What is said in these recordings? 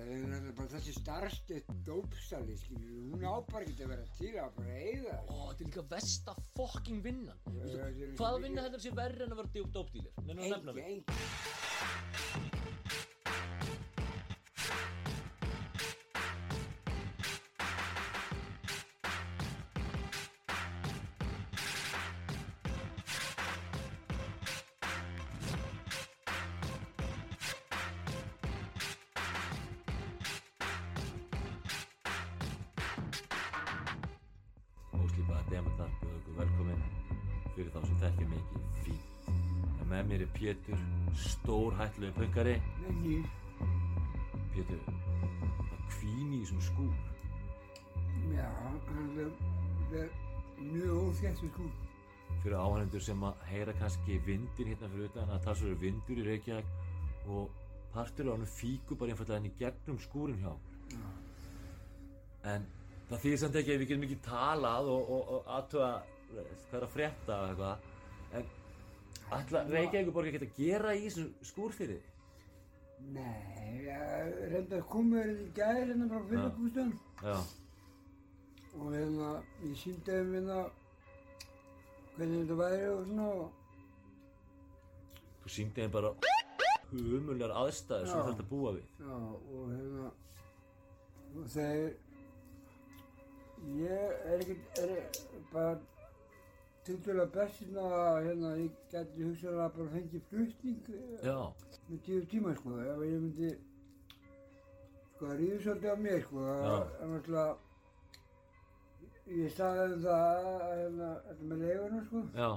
þessi starfstöð dópsali, hún á bara ekki að vera til að bara eiga. Ó, þetta er líka Veistu, þetta er Hvaða ekki- vinna heldur sé verri en að vera dópdílir? Hættulega pöngari. Nenni, Pétur, það kvín í þessum skúr. já, hann er, mjög óþjættu skúr. Fyrir áhænendur sem að heyra kannski vindir hérna fyrir utan að það er vindur í Reykjavík og partur á hann fíku bara einfallega henni gegnum skúrin hjá okkur. En það þýðir samt ekki að við getum ekki talað og, aðtöða hvað er að frétta og eitthvað. En ætla Reykjavík borg ekki að gera í þessum skúr fyrir þig? Nei, ég reynda að koma þér í gæri hérna frá fyrir bústöðum Já, og hérna, ég síndi þeim hérna hvernig þetta væri og svona og þú síndi þeim bara humulegar aðstæður sem að búa við. Já, og hérna, og þeir, ég er ekkert, er bara tildulega best hérna, hérna, ég gæti hugsaðlega bara fengið flutning eh, Já, með tíu tíma, sko, ef ég myndi, sko, það ríður svolítið á mér, sko, er náttúrulega, ég sagði um það, að, hérna, þetta með leiguna, sko, já.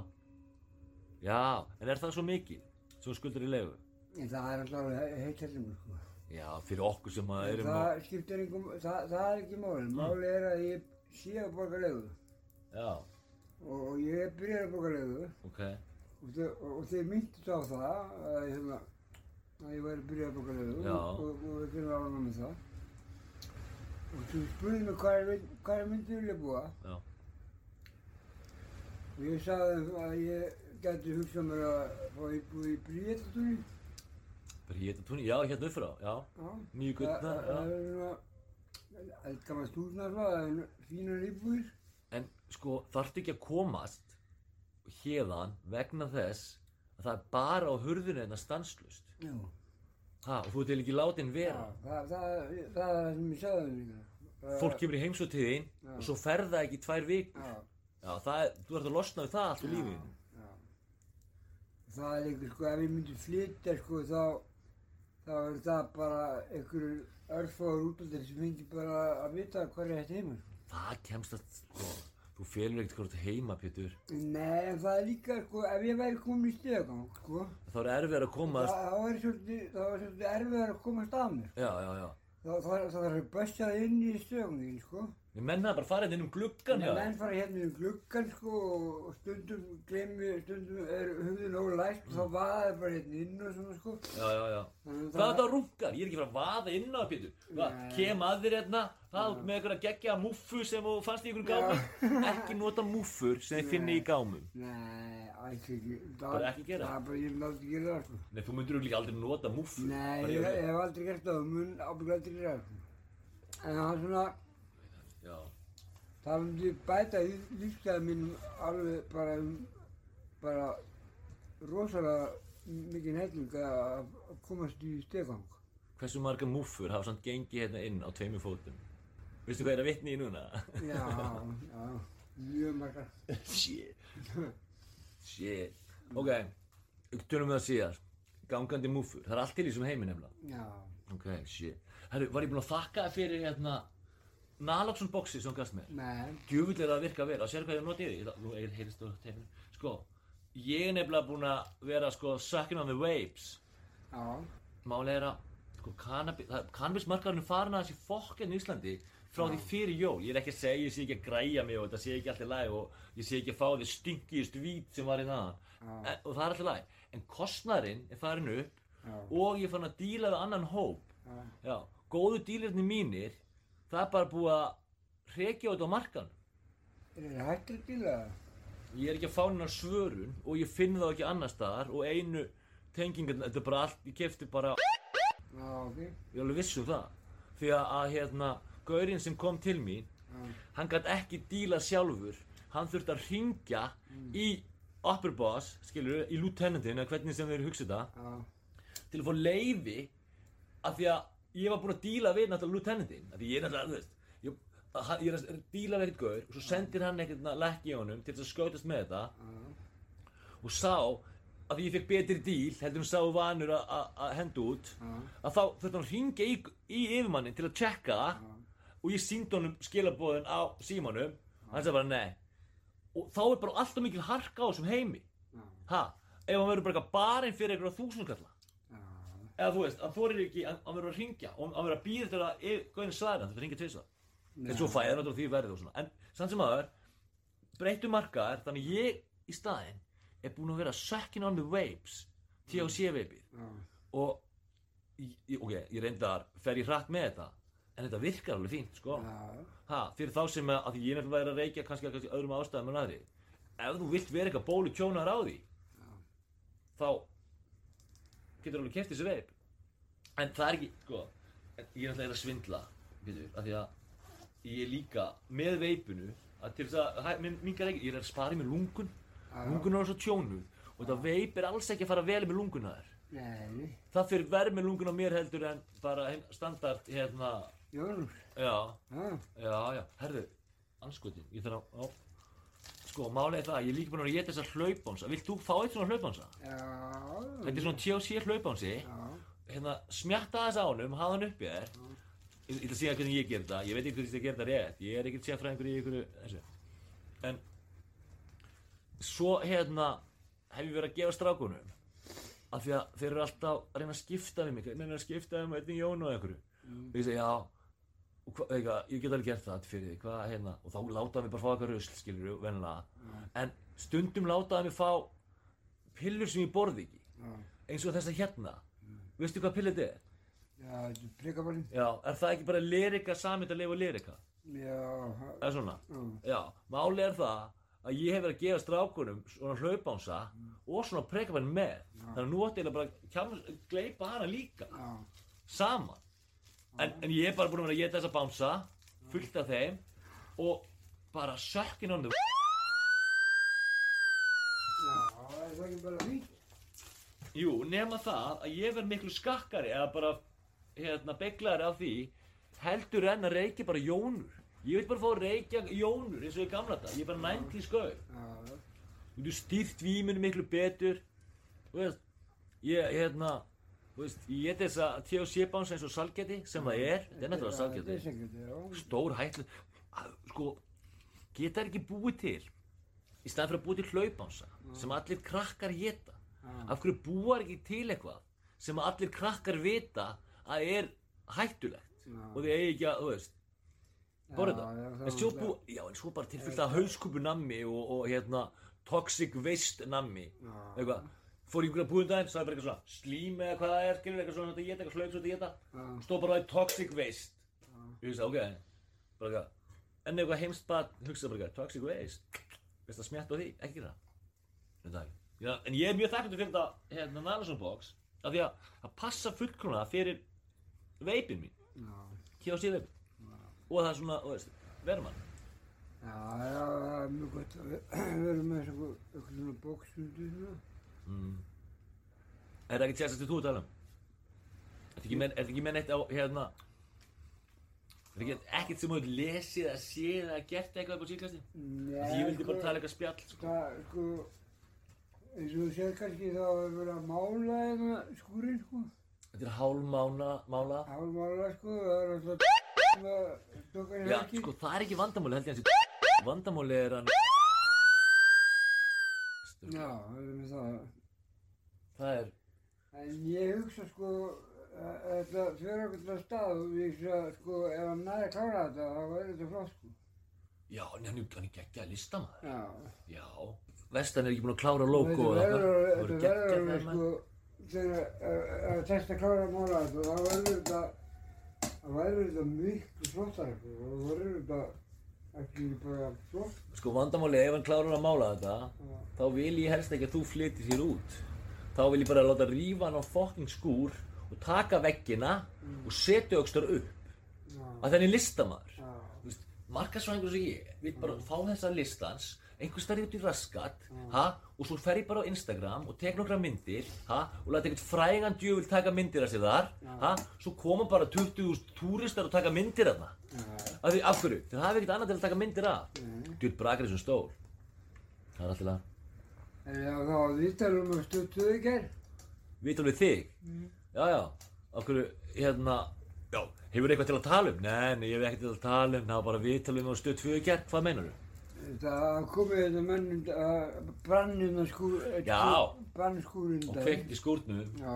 Já, en er það svo mikið? Svo skuldur í leifu? en það er náttúrulega heitt hellingur, sko. Já, fyrir okkur sem að erum á... Það skiptir einhverjum, það, það er ekki málið. Málið er að ég sé að borga leiðu Já, ég er byrjað að borga leiðu ok. og, og, þeir myndist á það að, hérna, að ég væri byrjað að borga leiðu Já. og, við finnum ána með það. Og þú spurði mig hvað ég, hvað ég myndi vilja búa Já, og ég sagði að ég gæti hugsað mér að fá íbúið í hétta túnni, já, hérna upp frá, já. Nýju gullna, Það já. er svona eldgamast húsnarfla, það er fínar íbúðir. En sko, þarftu ekki að komast hérðan vegna þess að það er bara á hurðinu en það stanslust. Já. Ha, og þú ert ekki látin Já, vera. það, það, það er sem ég sagði líka. Fólk kemur í heimsóttíðin Já. og svo fer það ekki tvær vikur. Já, Já, það er, þú ert að losna við það allt úr lífinu. já. Það er líka, sko, ef ég myndi flytja, sko, þá, þá er það bara einhverjur örfáður útöldir sem fengi bara að vita hvað er þetta heima, sko. Það kemst að, sko, þú felur ekkert hvort heima, Pétur. Nei, en það er líka, sko, ef ég væri komin í stegagang, sko, Það er erfið að komast, þá þá er svolítið, þá er erfiðar að komast að mér. já, já, já. Þá þá þarf það að bössa inn í stegangin, sko. Ég menna það bara að fara inn um gluggan, En já. menn fara hérna um gluggan sko og stundum glemmi, stundum er hugðin ólæst og þá vaða bara hérna inn og svona sko. Já, já, já. Að Hvað er þetta rungar? Ég er ekki frá að vaða inn á það, Nei. kem að þér hérna, það með einhverja geggja múffu sem þú fannst í einhverjum gámum. Ekki nota múffur sem þið finni í gámum. Nei, ætti ekki. Það- Bara ekki gera? Það er bara, ég vil aldrei gera það sko. Nei, þú myndur það myndi bæta í lífsgæði mínum alveg bara um, bara rosalega mikið helling að komast í stegang. hversu marga múffur hafa samt gengið hérna inn á tveimur fótum? Veistu hvað er að vitni í núna? Já, já, mjög margar. Shit. Shit. Ok, tölum við það síðar. Gangandi múffur, það er allt til í þessum heimi nefnilega. Já. Ok, shit. Herru, var ég búinn að þakka þér fyrir hérna Naloxon boxi sem þú gafst mér? Nei, Djúvill er það að virka vel, að sér hvað ég notið því Nú er heyrist þú teifinu Sko, ég er nefnilega búinn að vera sko sucking on the vapes já, Máli er að, sko, það- er farin að þessi fokkin í Íslandi frá því fyrir jól. Ég er ekki að segja, ég sé ekki að græja mig og þetta sé ekki allt í lagi og ég sé ekki að fá því stingiðust vít sem var í. En, og það er allt í lagi. En kostnærin er farin upp Já. og ég fann að díla við annan hóp. já, Já, góðu dílirni mínir, það er bara búið að hrekja þetta á markanum. er það hættur til það? Ég er ekki að fá hennar svörun og ég finn það ekki annar staðar og einu tengingan, þetta er bara allt, ég kefti bara, Já, ok. ég er alveg viss um það. því að, að hérna, gaurinn sem kom til mín Já. hann gæti ekki díla sjálfur hann þurfti að ringja í upper boss, skilur í lieutenantin, eða hvernig sem þeir hugsa þetta Já. til að fá leiði af því að ég var búinn að díla við náttúrulega lieutenantin af því ég er náttúrulega, þú veist ég, ég er að díla við eitthvað gaur og svo sendir hann eitthvað lekk í honum til þess að skautast með þetta og sá að því ég fekk betri díl heldur hann sá vanur að- henda út Já. að þá þurfti hann að ringja í, í yfirmannin til að tjekka það og ég síndi honum skilabóðin á símanum og hann sagði bara nei. Og þá er bara alltaf mikil harka á þessum heimi. Ha, ef hann verður bara barinn fyrir einhverja þúsundkalla. Eða þú veist, hann þorir ekki, hann, hann verður að ringja og hann verður að býða til að gauðin svæðir hann þetta ringja til þess að. En svo fæði náttúrulega því verðið og svona. En samt sem aður breyttu markaðar þannig ég í staðinn er búinn að vera sucking on the vapes THC veipið Já. og ég- ég- ok, ég reyndar fer ég hratt með þetta en þetta virkar alveg fínt sko. Ha, fyrir þá sem að, að ég er nefnilega að reykja kannski að kannski öðrum ástæðum en aðri ef þú vilt vera eitthvað bólu tjónar á því þá getur alveg keft þessi veip en það er ekki, sko ég er alltaf að svindla getur, af því að ég er líka með veipinu að til þess að, minnkar ekki, ég er að spara í mig lungun lungun er svo tjónuð og þetta veip er alls ekki að fara vel með lunguna nei. það fyrir verð með lungun á mér heldur en bara standard hérna Jónus. já, Já. já, herðu anskotin, ég þarf að sko, málið er það, ég er líka búinn að geta þessar hlaupbánsa. Vilt þú fá eitt svona hlaupbánsa? Já. þetta er svona THC hlaupbánsi. Já. hérna, smjatta þess ánum, hafa hann uppi þér ég ég ætla að segja hvernig ég ger þetta ég veit ekki hvernig ég ger þetta rétt, ég er ekkert sérfræðingur í ykkur þessu. En svo hérna hef ég verið að gefa strákunum. Af því að þeir eru alltaf að reyna að skipta við mig. Hvernig er að skipta við mig, einnig Jón og einhverju. Já og hva, eitthvað, ég get alveg gert það fyrir því hvað hérna og þá látaði mig bara fá eitthvað rusl skilur vennilega en stundum látaði mig fá pillur sem ég borði ekki Já. eins og þessa hérna veistu hvað pillið þetta er? Já, þetta er er það ekki bara lyrika samið að lifa lyrika? Já. Það er svona? Já. Máli er það að ég hef verið að gefa strákunum svona hlaupánsa og svona prekabann með þannig að nú ætti ég bara að gleypa hana líka Já. saman en, en ég er bara búin að vera að geta þessa bánsa fullt af þeim og bara sökkin on the Já, það er það ekki bara fínt. Jú, nema það að ég verð miklu skakkari eða bara hérna beglari af því heldur en að reykja bara jónur. Ég vil bara fá að reykja jónur eins og í gamla dag ég er bara 90 skauð Já. þú stýrt víminu miklu betur. Veist ég hérna veist ég get þessa THC bánsa eins og salgeti sem það er þetta er náttúrulega er salgeti salgeti, stór hætlu að, sko geta þær ekki búið til í staðan fyrir að búið til hlaupánsa sem allir krakkar geta af hverju búar ekki til eitthvað sem allir krakkar vita að er hættulegt? Já. og þið eigi ekki að, þú veist borða það en svo er bú, já en svo bara tilfyllt að hauskupu nammi og, og hérna toxic waste nammi. Eitthvað fór í einhverja búðundaginn, sagði bara eitthvað svona slím eða hvað það er, skilur eitthvað svona þetta geta, eitthvað slaug svona þetta Já. geta stóð bara að toxic waste. Ég hugsa, ok, bara eitthvað en eitthvað heimst bara, hugsa bara eitthvað toxic waste, veist að smjatta á því ekki gera. Það Þetta en ég er mjög þakklæmdur fyrir þetta hérna Nalason box af því að það passa fullkrona fyrir veipin mín. Já. hjá sér veipin og það er svona, þú veist, verman Já, já, það er mjög gott að ve- vera með eitthvað. Er það ekki þú að tala um? Ertu ekki með neitt á, hérna Er ekki ekkert sem þú hefur lesið að séð eða gert eitthvað upp á síðkasti? Nei, Ég vildi sko, bara tala eitthvað spjall, sko. Það, sko, eins og þú sér kannski þá er verið að mála hérna skúrin, sko. Þetta er hálmána, mála. Hálmála, sko, það er alltaf sem að tóka í Já, sko, það er ekki vandamáli, held ég hans í Vandamáli er hann Já, það er með það. Það er, En ég hugsa, sko, að þetta fyrir okkur stað og ég hugsa, sko, ef hann næði að klára þetta, þá verður þetta flott, sko. já, en hann er, hann er geggjað listamaður. Já. Já. Vestan er ekki búinn að klára logo verður, Það þetta verður alveg, maður. sko, þegar að- að testa að klára að mála þetta, þá verður þetta, þá verður þetta miklu flottar, sko, og þá verður þetta ekki. Sko, vandamáli, ef hann klárar að mála þetta, Já. þá vil ég helst ekki að þú flyttir þér út. Þá vil ég bara láta rífa hann á fokking skúr og taka veggina og setja aukstar upp. listamaður Já. Þú veist, markasvæðingur sem ég vil bara fá þessa listans einhver starf út í raskat ha, og svo fer ég bara á Instagram og tek nokkra myndir ha, og læta einhvern frægan djöful taka myndir af sér þar ha, svo koma bara 20.000 túristar og taka myndir af það af hverju, þeir hafa ekkert annað til að taka myndir af. Djúl brakar þessum stól það er alltaf En já, þá var viðtalum að stöttu í gerð. Vital við þig? Já, já. Af hverju, hérna, já, hefur eitthvað til að tala um? Nei, nei, ég hef ekkert til að tala um, það var bara við stöð tvö í gerð, hvað meinar þú? Það komið þetta menn að brannina skúr... Já. Brannskúrin Og kveikt í skúrnum, Já.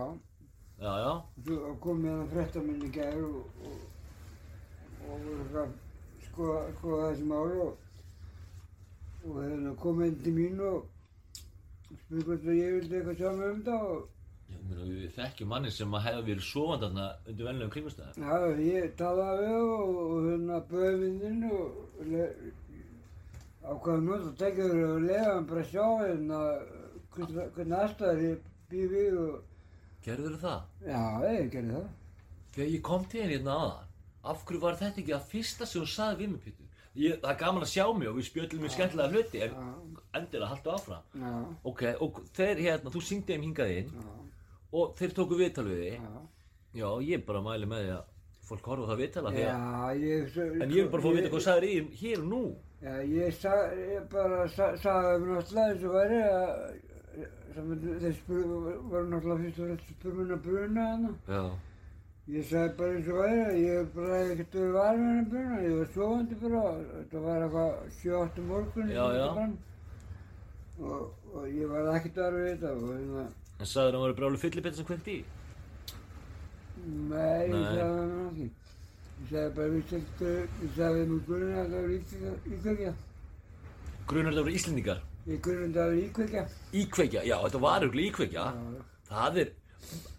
já, já, Svo komið það fréttamenn í gerð og, og, og voru eitthvað skoða, skoða þessi mál og, og hérna komið inn til mín og spurði hvort að ég vildi eitthvað mig um það og Ég meina, við þekkjum manni sem að hefði verið sofandi þarna undir vennilegum kringumstæðum. Já, ég talaði við og, hérna bauði myndin og ákvaði nút og tekið þér og hann bara hérna hvern- hvernig aðstæður ég býð við og Gerður það? já, ég gerði það. Þegar ég kom til hérna aðan, af hverju var þetta ekki að fyrsta sem hún saði við mig, Pétur? Ég, það er gaman að sjá mig og við spjöllum mjög skemmtilega hluti, en endilega haltu áfram. já, Ok, og þeir hérna, þú syngdi þeim hingað inn já, og þeir tóku viðtal við þig. já. Já, ég bara mæli með því að fólk horfa það viðtala að svo- En ég vil bara fá að vita hvað sagður í þeim hér og nú. Já, ég, sa, ég bara sa, sagði mér náttúrulega eins og væri að sem þeir voru náttúrulega fyrst og fremst spurmuna bruna hana. Já. Ég sagði bara eins og væri að ég bara hef ekkert verið var með henni bruna, ég var sofandi bara, þetta var eitthvað 7-8 morgun Já, já. og, og ég var ekkert var við þetta og hérna, En sagður hann var brálu fyllibetta sem kveikt í? nei, ég Nei. sagði hann ekki. Ég sagði bara, við seltu, ég sagði mjög grunni að það var íkveikja, Grunar þetta voru Íslendingar. ég grunni að það var íkveikja. Íkveikja, já þetta var auðvitað íkveikja. Já, Það er,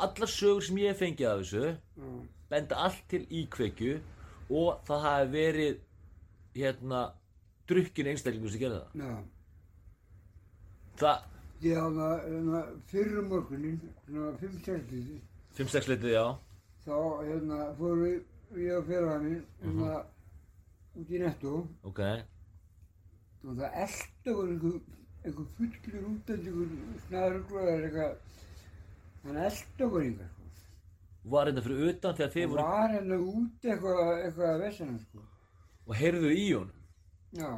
allar sögur sem ég fengið af þessu, já. benda allt til íkveikju og það hafi verið, hérna, drukkin einstaklingur sem gerði það. Já, Það, hafði hérna, fyrir morgunin, svona 5-6 lítið, 5-6 litið, já. þá hérna fórum við, ég og félaga minn, hérna út í netto Ok, og það eldi okkur einhver, fullur út af einhver snaðuruglu eða eitthvað, hann eldi okkur einhver, sko. var þetta fyrir utan þegar þið Og voru, var hérna út eitthvað, eitthvað að vesena, sko. og heyrðu í honum, Já,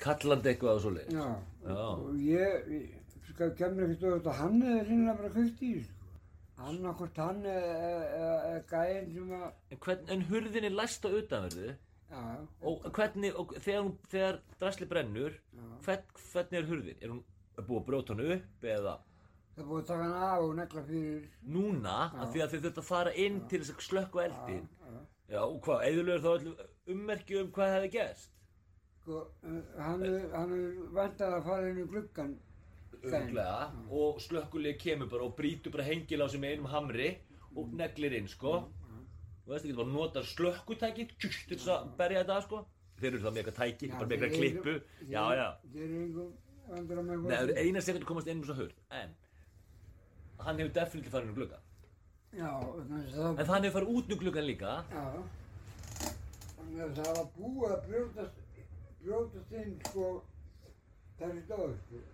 kallandi eitthvað og svoleiðis. já, Já. og ég, ég kemur stóð þetta, hann hefði reynilega bara kveikt í, þessu, sko. Hann akkort hann eða gæinn sem að, En, hvern, en hurðin er læst á utanverðu já, og hvernig, og þegar, þegar drasli brennur, já. hvern, hvernig er hurðin? Er hún búið að brjóta hann upp eða? Það er búið að taka hann af og negla fyrir, núna, af því að þið þurft að fara inn til þess að slökka eldin? já, Já, og hvað, eðurlegur þá öllum ummerki um hvað hefði gerst? sko, eh, hann er, er vantað að fara inn í gluggan, Örglega, og slökkulega kemur bara og brýtur bara hengil á sig með einum hamri og neglir inn, sko. Þú veist ekki, þú bara notar slökkutæki til þess að berja þetta, sko. Þeir eru það með eitthvað tæki, bara með eitthvað klippu. Já, já. Þeir eru einhver vandra með Nei, það eru eina sekund að komast inn um svo hurð, en hann hefur definitíð farið um glugga. Já, þannig að En það, hann hefur farið út um gluggan líka. já, þannig að það var búið að brjótast, brjótast inn, sko, þessi stóð, sko,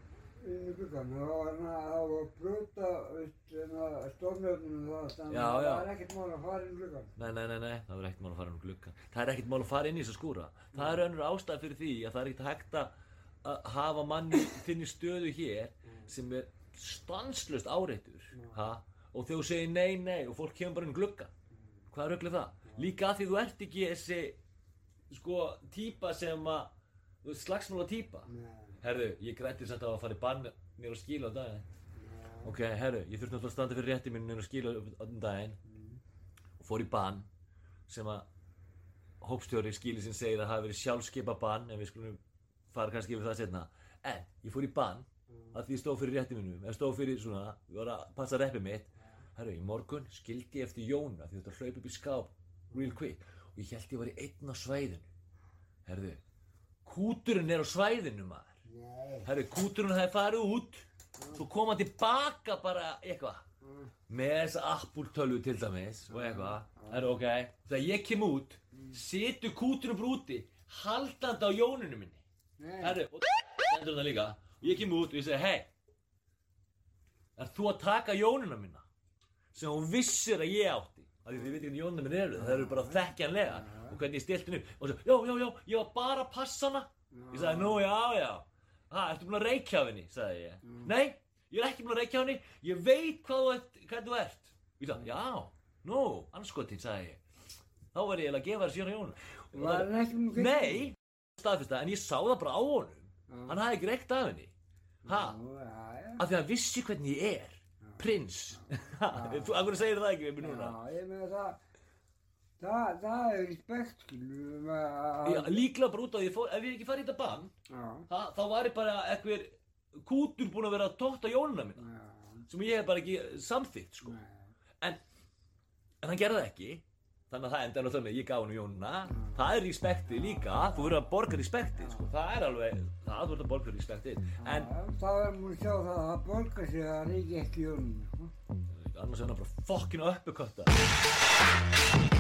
inn í gluggan. Það var hann að það var brjóta, veist, hérna, stofnjöfnum það, þannig að það var ekkert mál að fara inn í gluggan. Nei, nei, nei, nei, það er ekkert mál að fara inn um gluggan. Það er ekkert mál að fara inn í þessa skúra. Það er önnur ástæð fyrir því að það er ekkert hægt að hafa manni þinni stöðu hér sem er stanslust áreittur. Ha? Og þegar þú segir nei, nei og fólk kemur bara inn um gluggan. Hvað er auðvitað það? Líka að því þú ert ekki þessi, sko, típa sem að, slagsmála típa. Nei, Herðu, ég grætti samt á að fara í bann mér að skila á daginn. Ok, herru, ég þurfti náttúrulega að standa fyrir rétti minn mér að skila á daginn og fór í bann sem að hópstjóri skili sinn segir að hafi verið sjálfskeipa bann en við skulum fara kannski yfir það setna. En ég fór í bann að því ég stóð fyrir rétti minnum, eða stóð fyrir svona, við vorum að passa reppið mitt. Herru, í morgun skildi ég eftir Jóna því þetta hlaup upp í skáp real quick og ég held ég var í einn á svæðinu. Herru, kúturinn er á svæðinu maður. Nei, Herru, kúturinn hefði farið út. Svo kom hann tilbaka bara eitthvað. Með þessa Apple tölvu til dæmis Og eitthvað. Herru, ok. Þegar ég kem út situr kúturinn bara úti haldandi á jóninu minni. Nei. Herru, og stendur það líka. Og ég kemur út og ég segi, hei er þú að taka jónina minna? Sem hún vissir að ég átti. Því þið veit ekki hvernig jónina minn eru. Það eru bara þekkjanlega og hvernig ég stilti henni upp. Og svo, já, já, já, ég var bara að passa hana. Ég sagði, nú, já, já ha, ertu búin að reykja af henni, sagði ég. Nei, ég er ekki búin að reykja af henni. Ég veit hvað þú ert, hvað þú ert. Ég sagði, já, nú, anskotin, sagði ég. Þá verði ég að gefa þér síðan jónu Var hann ekki með kveikt? Nei, staðfesta, en ég sá það bara á honum. Já. Hann hafði ekki reykt af henni. Já. af því að hann vissi hvernig ég er Prins. Þú, af hverju segir það ekki við mig núna? Já, ég meina það, það, það er respekt, skilur, að, Já, líklega bara út á því, ef ég ekki farið í þetta bann ha, Þá var ég bara einhver kútur búinn að vera að tóta jónuna mína já, Sem ég hef bara ekki samþýtt, sko. En, en hann gerði það ekki Þannig að það endaði náttúrulega með ég gaf hann jónuna Það er respektið líka Þú verður að borga respektið, sko. Það er alveg, það þú verður að borga respektið. En, það er að sjá það að það borgar sig að reykja ekki jónum, sko. annars er hann bara fokkin uppekötta Pétur,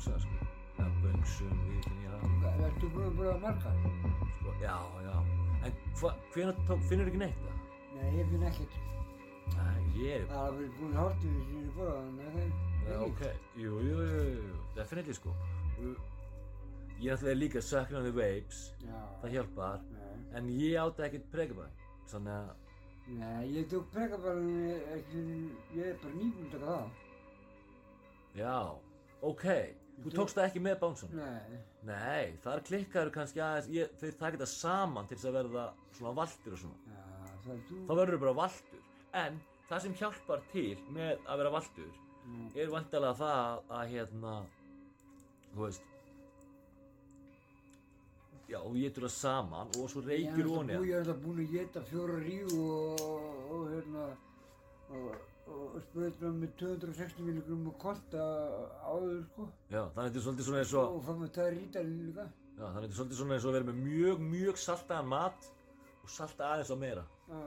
bánsa, sko. Það böngsum, við ertu búin að búin að marga? Sko, já, já. En tók, finnur ekki neitt það? Nei, ég finn ekkert. Ég, Það er verið búin hálftími sem ég að það já, ok, jú, jú, jú, jú, definitely, sko. Ég ætlaði líka að sakna the vapes, Já, það hjálpar, nei, en ég átti ekkert pregabæn, þannig að, nei, ég tók prekabarinn ekki, ég er bara nýbúin að taka það. já, ok, þú tókst það ekki með bánsan? Nei, Nei, þar klikkaður kannski aðeins, ég, þeir taka þetta saman til þess að verða svona valtur og svona. já, það er þú. Þá verður bara valtur, en það sem hjálpar til með að vera valtur Mm. er vantilega það að hérna, þú veist, já, þú getur það saman og svo reykir Ég honi er alltaf búin að geta fjóra ríu og, og, og hérna, og, og sprauta með 260 milligrum og korta áður, sko. Já, þannig að þetta er svolítið svona eins og, Og fann með það rítalinn líka. já, þannig að þetta er svolítið svona eins og að vera með mjög, mjög saltaðan mat og salta aðeins á meira. Já,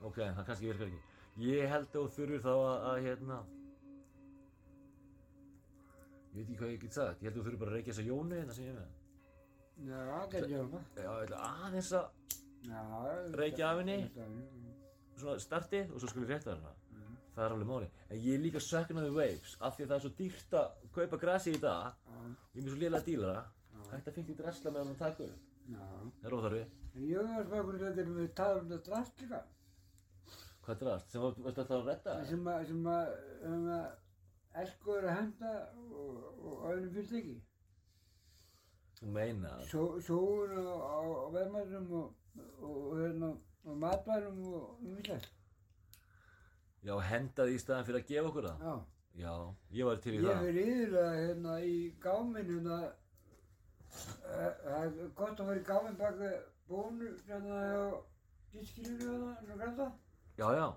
Ok, það kannski virkar ekki. Ég held að þú þurfur þá að, að hérna Ég veit ekki hvað ég get sagt, ég held að þú þurfur bara að reykja þessa jónu hérna sem ég er með. já, það gæti ég alveg. Já, ég ætla aðeins að Já, Reykja af henni? svona starti og svo skulle ég rétta hérna. Það er alveg máli. En ég er líka söknaði waves af því að það er svo dýrt að kaupa grasi í dag. Já, Ég er með svo lélega dílara. Þetta fengt í drasla með hann að taka upp. já. Það er óþarfi. Ég var að spaka hvernig þetta er með tala um þetta drast líka. Hvað er drast? Sem varstu alltaf að redda? Sem að, sem að, sem að Elko er að henda og, og öðrum fyrst ekki. Þú meina það. Só- Sóun á, á, á verðmæðurum og, og, og, hérna, og matværum og umhverfið. Já, henda því í staðan fyrir að gefa okkur það. Já. Já, ég var til í Ég það. fyrir yfirlega hérna í gáminn hérna, það er gott að fara í gáminn baka bónu hérna á diskinu hérna, hérna græta. Já, já.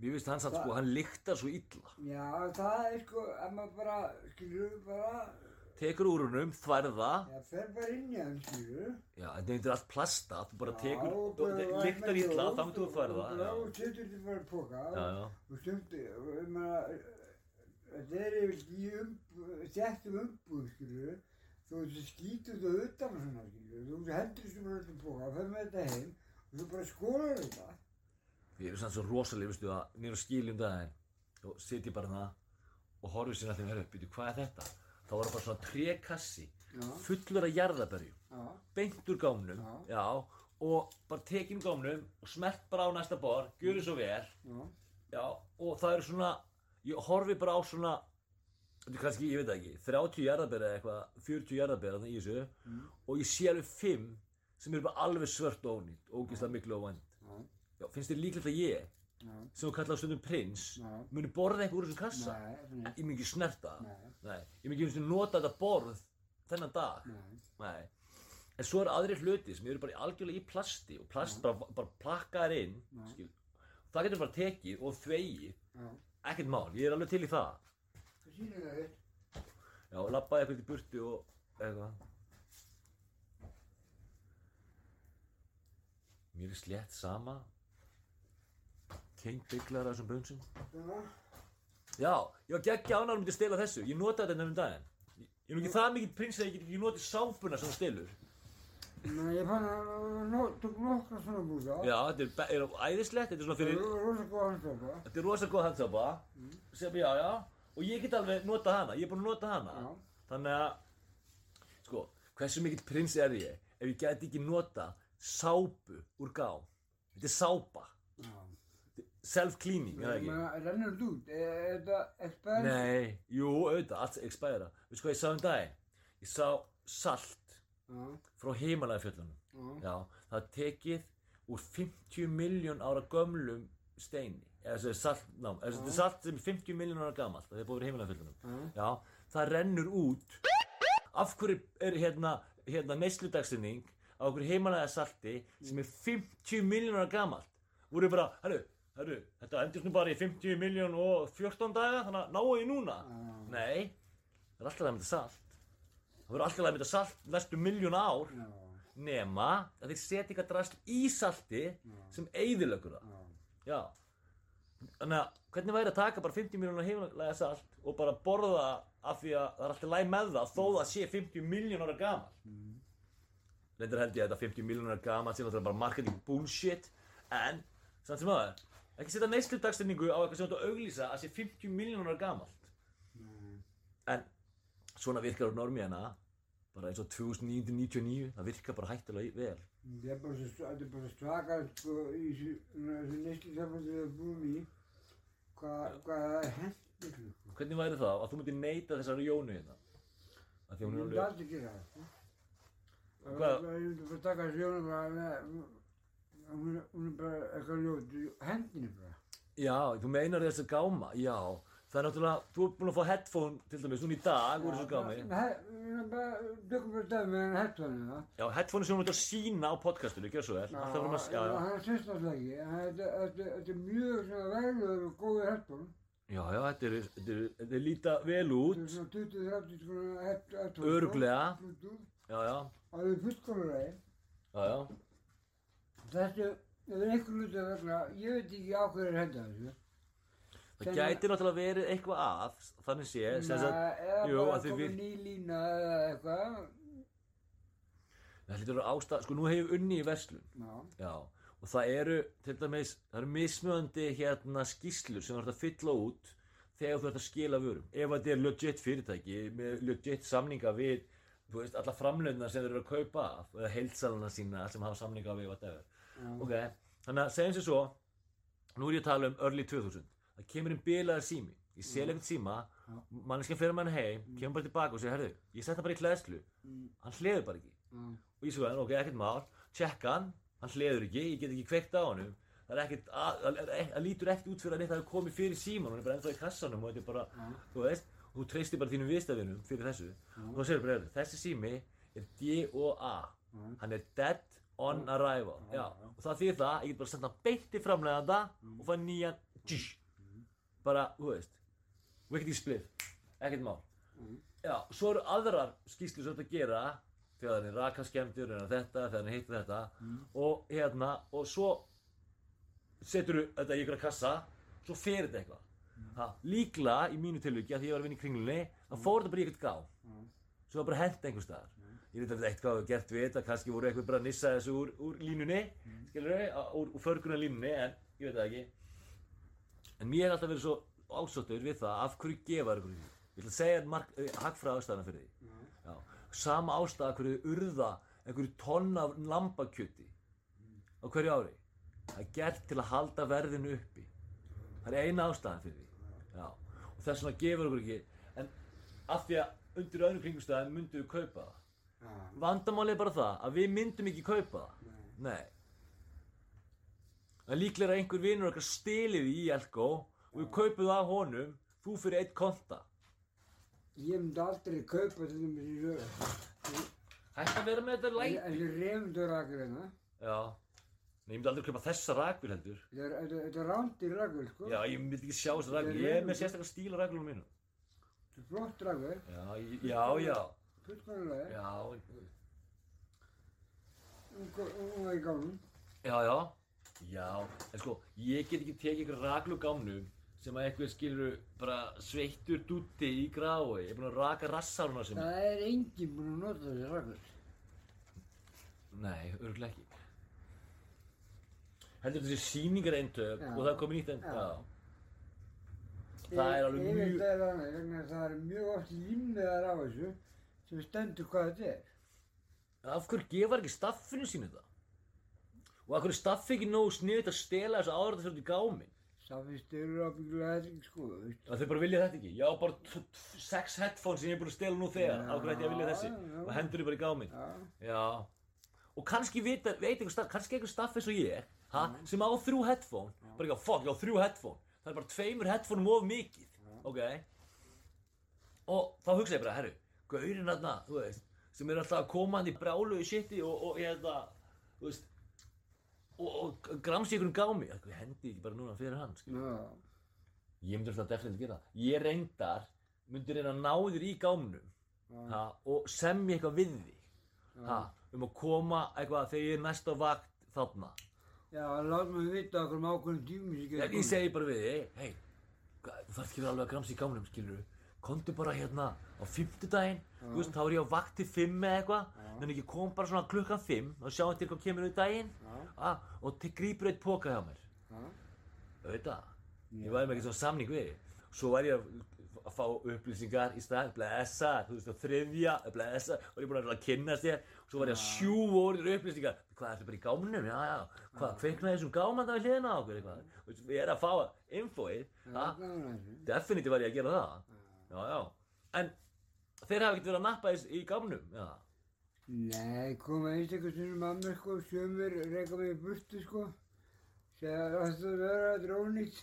Mér finnst hann satt sko, hann lyktar svo illa. Já, það er sko, ef maður bara, skilur, bara, Tekur úr húnum, þværða. það fer bara inn í hann, skilur. Já, þetta er allt plasta. Þú bara tekur, Já, og illa, gróf, þá myndir þú þværða. og- Já, Og setur þetta bara í já, já. Og og ég meina, þetta er yfir í um, þjættum umbúð, skilur. Þú skýtur þetta utan og svona, skilur. Þú hendur þessu bara öllum póka, fer með þetta heim og þú bara skólar þetta. Við erum sann svo rosalega, veistu það, nýra skiljum daginn og sitjum bara það og horfum sér allir verið upp, veitu, hvað er þetta? Þá var það bara svona trekassi, fullur af jarðaberjum, já, beint úr gámnum, Já. já, og bara tekinn gámnum og smelt bara á næsta borð, gjöru svo vel, já, og það eru svona, ég horfi bara á svona, kannski, ég veit ekki, 30 jarðaberja eða eitthvað, 40 jarðaberja þarna í þessu, og ég sé alveg 5 sem eru bara alveg svört og ónýtt, ógeðslega miklu og Já, finnst þér líklegt að ég, sem þú kallar stundum prins, muni borða eitthvað úr þessum kassa? Ég mun ekki snerta? Það. Nei. Nei. Ég mun ekki einu sinni nota þetta borð þennan dag. nei, Nei. En svo eru aðrir hluti sem eru bara algjörlega í plasti og plast bara, bara plakkaðar inn. Já. Skil. Það getur bara tekið og þvegið. Ekkert mál, ég er alveg til í það. Hvað sýnir það þér? Já, lappaði eitthvað til burtu og eitthvað. mér er slétt sama King bygglar þessum bönsum Svona. Já, ég var geggja ánægður myndi stela þessu Ég notaði þetta um daginn Ég ég er nú ekki það mikið prins að ég get ekki notið sápuna sem þú stelur Nei, ég fann að tók nokkra svona búsa. Já, þetta er, er æðislegt, þetta er svona fyrir er rosa góð handstofa. Þetta er rosa góð handsápa sem, já, já, og ég get alveg notað hana, ég er búinn að nota hana Já. þannig að sko, hversu mikill prins er ég ef ég gæti ekki nota sápu úr gám þetta er sápa. Self-cleaning, það Ég ekki? rennur þetta út? Er þetta expert? Nei, jú, auðvitað, allt expæra Við sko, ég sá um daginn Ég sá salt Já, frá himalæðafjöllunum já. Já, það tekið úr 50 miljón ára gömlum steini eða þessi salt, ná, eða þetta er salt sem er 50 miljón ára gamalt það er búið í himalæðafjöllunum Já. Já, það rennur út Af hverju er hérna, hérna neysludagsynning á okkur himalæðasalti sem er 50 miljón ára gamalt voru bara, herru, herru, þetta endist nú bara í 50 miljón og 14 daga þannig að náu ég núna Já. Nei, það er alltaf að mynda salt Það verður alltaf að mynda salt næstu miljón ár Já, nema að þeir setja eitthvað drasl í salti sem eyðilögur það. já. Þannig að hvernig væri að taka bara 50 miljónar heimlega salt og bara borða það af því að það er alltaf læg með það þó það sé 50 miljónar ára gamal. Mm. Reyndar held ég að þetta 50 miljónar ára gamal sé náttúrulega bara marketing bullshit en samt sem aðeins ekki setja neysludagstinningu á eitthvað sem þú ert að auglýsa að sé 50 miljónar gamalt. En svona virkar á normíana bara eins og 2999 það virkar bara hættulega vel. Þetta er bara svo, þetta er bara svaka, sko, í þessu, neyslu sambandi við erum búin í, hvað, hvað það er sko. Hvernig væri það að þú myndir neyta þessari Jónu hérna? Af því Ég hún er myndi alveg... aldrei gera það, sko. Ég myndi bara taka þessu jónu bara, með, hún er- hún er bara eitthvað ljót, hendinni bara. Já, þú meinar þessi gáma, já. Það er náttúrulega, þú ert búinn að fá headphone til dæmis núna í dag úr þessu gámi. Við erum bara, tökum bara dæmi með headphone það. Já, headphone sem þú ert að sína á podcastinu, svo vel. Vorum að, já, já. Hann sést alltaf ekki, þetta, þetta, þetta er mjög svona verður og góður headphone. Já, já, þetta er, þetta er, þetta er líta vel Þetta út. er svona 20-30 skona headphone. sko. Örugglega. Bluetooth. Já, já, Það er fullkomlega. já, já. Þetta, er einhver hluti að vegna, ég veit ekki á hverju er henda þessu. Það gæti náttúrulega verið eitthvað að, þannig sé, sem eða jú, bara að komið við- ný lína eða eitthvað. það hlýtur að vera ástæð, sko, nú hefur unni í verslun. Já, Já, og það eru, til dæmis, það eru mismöðandi hérna skýslur sem þú ert að fylla út þegar þú ert að skila vörum. Ef þetta er legit fyrirtæki með legit samninga við, þú veist, alla framlöfna sem þeir eru að kaupa af, eða heilsalana sína sem hafa samninga við, whatever. Ok, þannig að segjum sér svo, nú er ég að tala um early 2000, það kemur inn bilaður sími, ég sel eitthvað síma, manneskja fyrir mann heim, kemur bara tilbaka og segir, herðu, ég sett það bara í hlæðslu, hann hleður bara ekki. Og ég svo hann, ok, ekkert mál, tjekka hann, hann hleður ekki, ég get ekki kveikt á honum, það er ekkert, að- það það- það lítur ekkert út fyrir að neitt hafi komið fyrir síman, hann er bara ennþá í kassanum og þetta er bara, þú veist, þú treystir bara þínum viðstafinum fyrir þessu, og þá segir bara, "Heyrðu, þessi sími er D.O.A. Hann er dead on arrival, já, og það þýðir það, ég get bara senda hann beint í framleganda og fæ nýjan, tjúsh, bara, þú veist, ekkert í spliff, ekkert mál. Já, svo eru aðrar skýslur sem þetta gera þegar það er rakaskemmtur eða þetta, þegar það er hitt þetta. Og hérna, og svo setur þetta í ykkur kassa svo fer þetta eitthvað. Ha, líklega í mínu tilviki að því ég var að vinna í kringlunni þá fór þetta bara í eitthvað gá. Svo var bara hent einhver staðar ég veit að eitthvað hafa gert við þetta kannski voru eitthvað bara að nissa þessu úr, úr línunni skilur þau, úr, úr förgrunna línunni en ég veit það ekki. En mér er alltaf verið svo ásóttur við það af hverju gefa ykkur því ég ætla að segja mark, uh, hagfræða ástæðana fyrir því. Já. sama ástæða af hverju urða einhverju tonn af lambakjöti á hverju ári. Það er gert til að halda verðinu uppi. Það er eina ástæðan fyrir því. Já. og þess vegna gefur okkur ekki en af því að undir öðrum kringumstæðum myndum við kaupa það já, vandamálið er bara það að við myndum ekki kaupa það. Nei. Það er líklega að einhver vinur okkar stilið í Elko og við kaupum það af honum þú fyrir eitt konta. Ég myndi aldrei kaupa til dæmis í sögur. hætti að vera með þetta læt Þessi reymdurakur hérna, já. Nei, ég myndi aldrei kaupa þessa rakvél heldur. Þetta er- þetta þetta er rándir rakur, sko. já, ég myndi ekki sjá þessa rakvél ég er með sérstaklega stíl á rakvélum mínum. Þetta er flott rakur, já, já, já fullkomlega. já, Hún hún var í gálum. Já, já, já, en sko, ég get ekki tekið ykkur raklu gámnum sem að eitthvað skilur bara sveittur dúti í grái, ég er búinn að raka rassáruna sem Það er enginn búinn að nota þessi rakur. Nei, örgulega ekki. Heldur þessi sýningar eintök Já. og það er komið nýtt eintök, Já. Það er alveg Ég mjög- veit það er annað, vegna að það er mjög oft límmiðar á þessu sem stendur hvað þetta er. Af hverju gefar ekki staffinu sínu það? Og af hverju er staffi ekki nógu sniðið að stela þessu áður þetta fyrir út í gáminn? Stafist eru ábyggilega þetta ekki sko, veist. Það þau bara vilja þetta ekki. Já, bara sex headphones sem ég er búin að stela nú þegar. Af hverju ætti ég að vilja þessi? Og hendur þau bara í gáminn. Já, Já. Og kannski veit, veit einhver staff, kannski einhver staff eins og ég, ha, sem á þrjú headphone, bara ekki á, fuck, ég á þrjú headphone, það er bara tveimur headphone of mikið, ok? Og þá hugsa ég bara, herru, gaurinn þarna, þú veist, sem er alltaf að koma hann í brálu í shiti og, og ég þetta, þú veist, og, og gramsi ykkur um gámi, ég hendi ekki bara núna fyrir hann, skilur. já, Ég myndi alltaf definitíð gera það. Ég reyndar, myndi reyna að ná þér í gámnum, já, ha, og semja eitthvað við þig ha, um að koma eitthvað þegar ég er næst á vakt þarna. Já, láta mig vita okkur um ákveðum tími sem getur ég segi bara við þig hei, þú þarf ekki að alveg að gramsa í gámnum skilur komdu bara hérna á fimmtudaginn þú veist, þá er ég á vakt til fimm eða eitthvað. En ekki kom bara svona klukkan fimm og sjáum til hvað kemur við daginn. Ha, og til grípur eitt póka hjá mér. Auðvitað, ég væri með ekki svona samning við svo væri ég að fá upplýsingar í stað, blessa, þú veist, og þriðja, blessa, og ég er búin að reyna að kynnast þér, svo var ég að sjúfa orðir upplýsingar, hvað ertu bara í gámnum, já, já, hvað, kveiknaði þessum gáman það við hliðina á okkur, eitthvað, ég er að fá að þessu. definitív já, já, en þeir hafa ekkert verið að nappa þess í gámnum, já, Nei, koma einstaklega að mér sko, sömur reyka mig í burtu sko, að það að vera drónýtt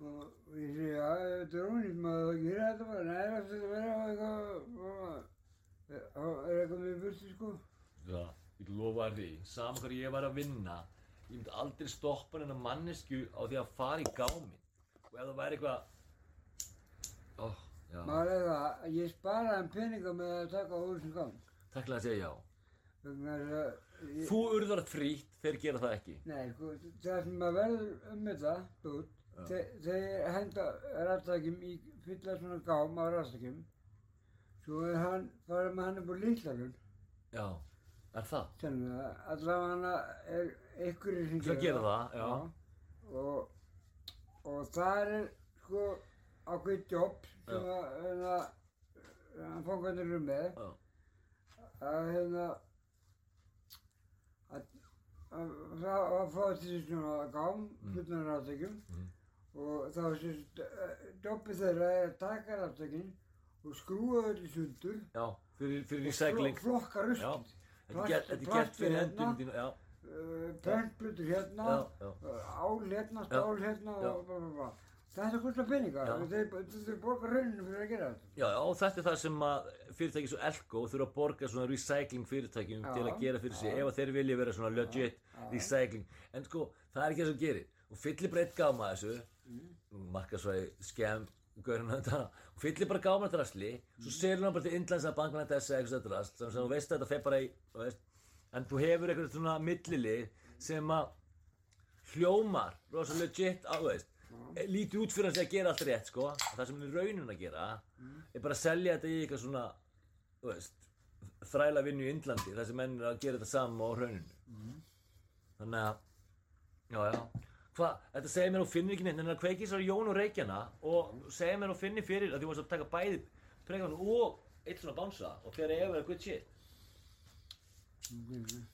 og ég segi, já, drónýtt, maður gera þetta bara, nei, það að vera eitthvað, reyka mig í burtu sko. já, ég lofa því, saman hvað ég var að vinna, ég myndi aldrei stoppa hennar mannesku á því að fara í gáminn, og ef það væri eitthvað, ó, já, er það, að ég sparaði hann peninga með að taka þessum gang. takkilega að segja já. Ég- Þú urðar frítt, þeir gera það ekki. Nei, sko, það sem að verður um þetta, þe- þeir henda rattakjum í fylla svona gám á rattakjum, svo er hann, fara með hann upp á lítlakun, Já, er það? þannig að allavega er einhverjir sem Sem gera það, já. Og, og það er, sko, ákveðið jobb sem að, hérna, hann fangarnir eru með, að hérna að að fá- að fá þessi svona gám fullan raftökjum Mm. og þá er þessi doppi þeirra er að taka raftökin og skrúa þau í sundur já, fyrir, fyrir og flokka er gert- þetta er gert fyrir þínu, já, prentblutur hérna uh, ál hérna, stál hérna og bla bla þetta kostar peninga. Já. og þeir, þeir borga rauninu fyrir að gera þetta. Já, og þetta er það sem að fyrirtæki svo Elko þurfa að borga svona recycling fyrirtækjum til að gera fyrir sig ef þeir vilja vera svona legit recycling. En sko, það er ekki það sem gerir. Og fyllir bara eitt gáma þessu, mm. markasvæði, skemm, gaurinn þetta, og fyllir bara gáma þetta rasli, svo selur hann bara til Indlands að Bangladesh eða eitthvað þetta rast, þannig að þú veist að þetta fer bara í, veist, en þú hefur eitthvað svona millilið sem að hljómar, rosa legit á, veist, lítið út fyrir hans að gera allt rétt, sko, það sem er raunin að gera, er bara að selja þetta í eitthvað svona, veist, þræla vinnu í Indlandi, þar sem menn er að gera þetta saman á rauninu. Þannig að, já, já, hvað, þetta segir mér og finnir ekki neitt, en það kveikir svo Jón og Reykjana og segir mér og finnir fyrir að varst að taka bæði pregan og eitt svona bánsa og þegar ef er good shit.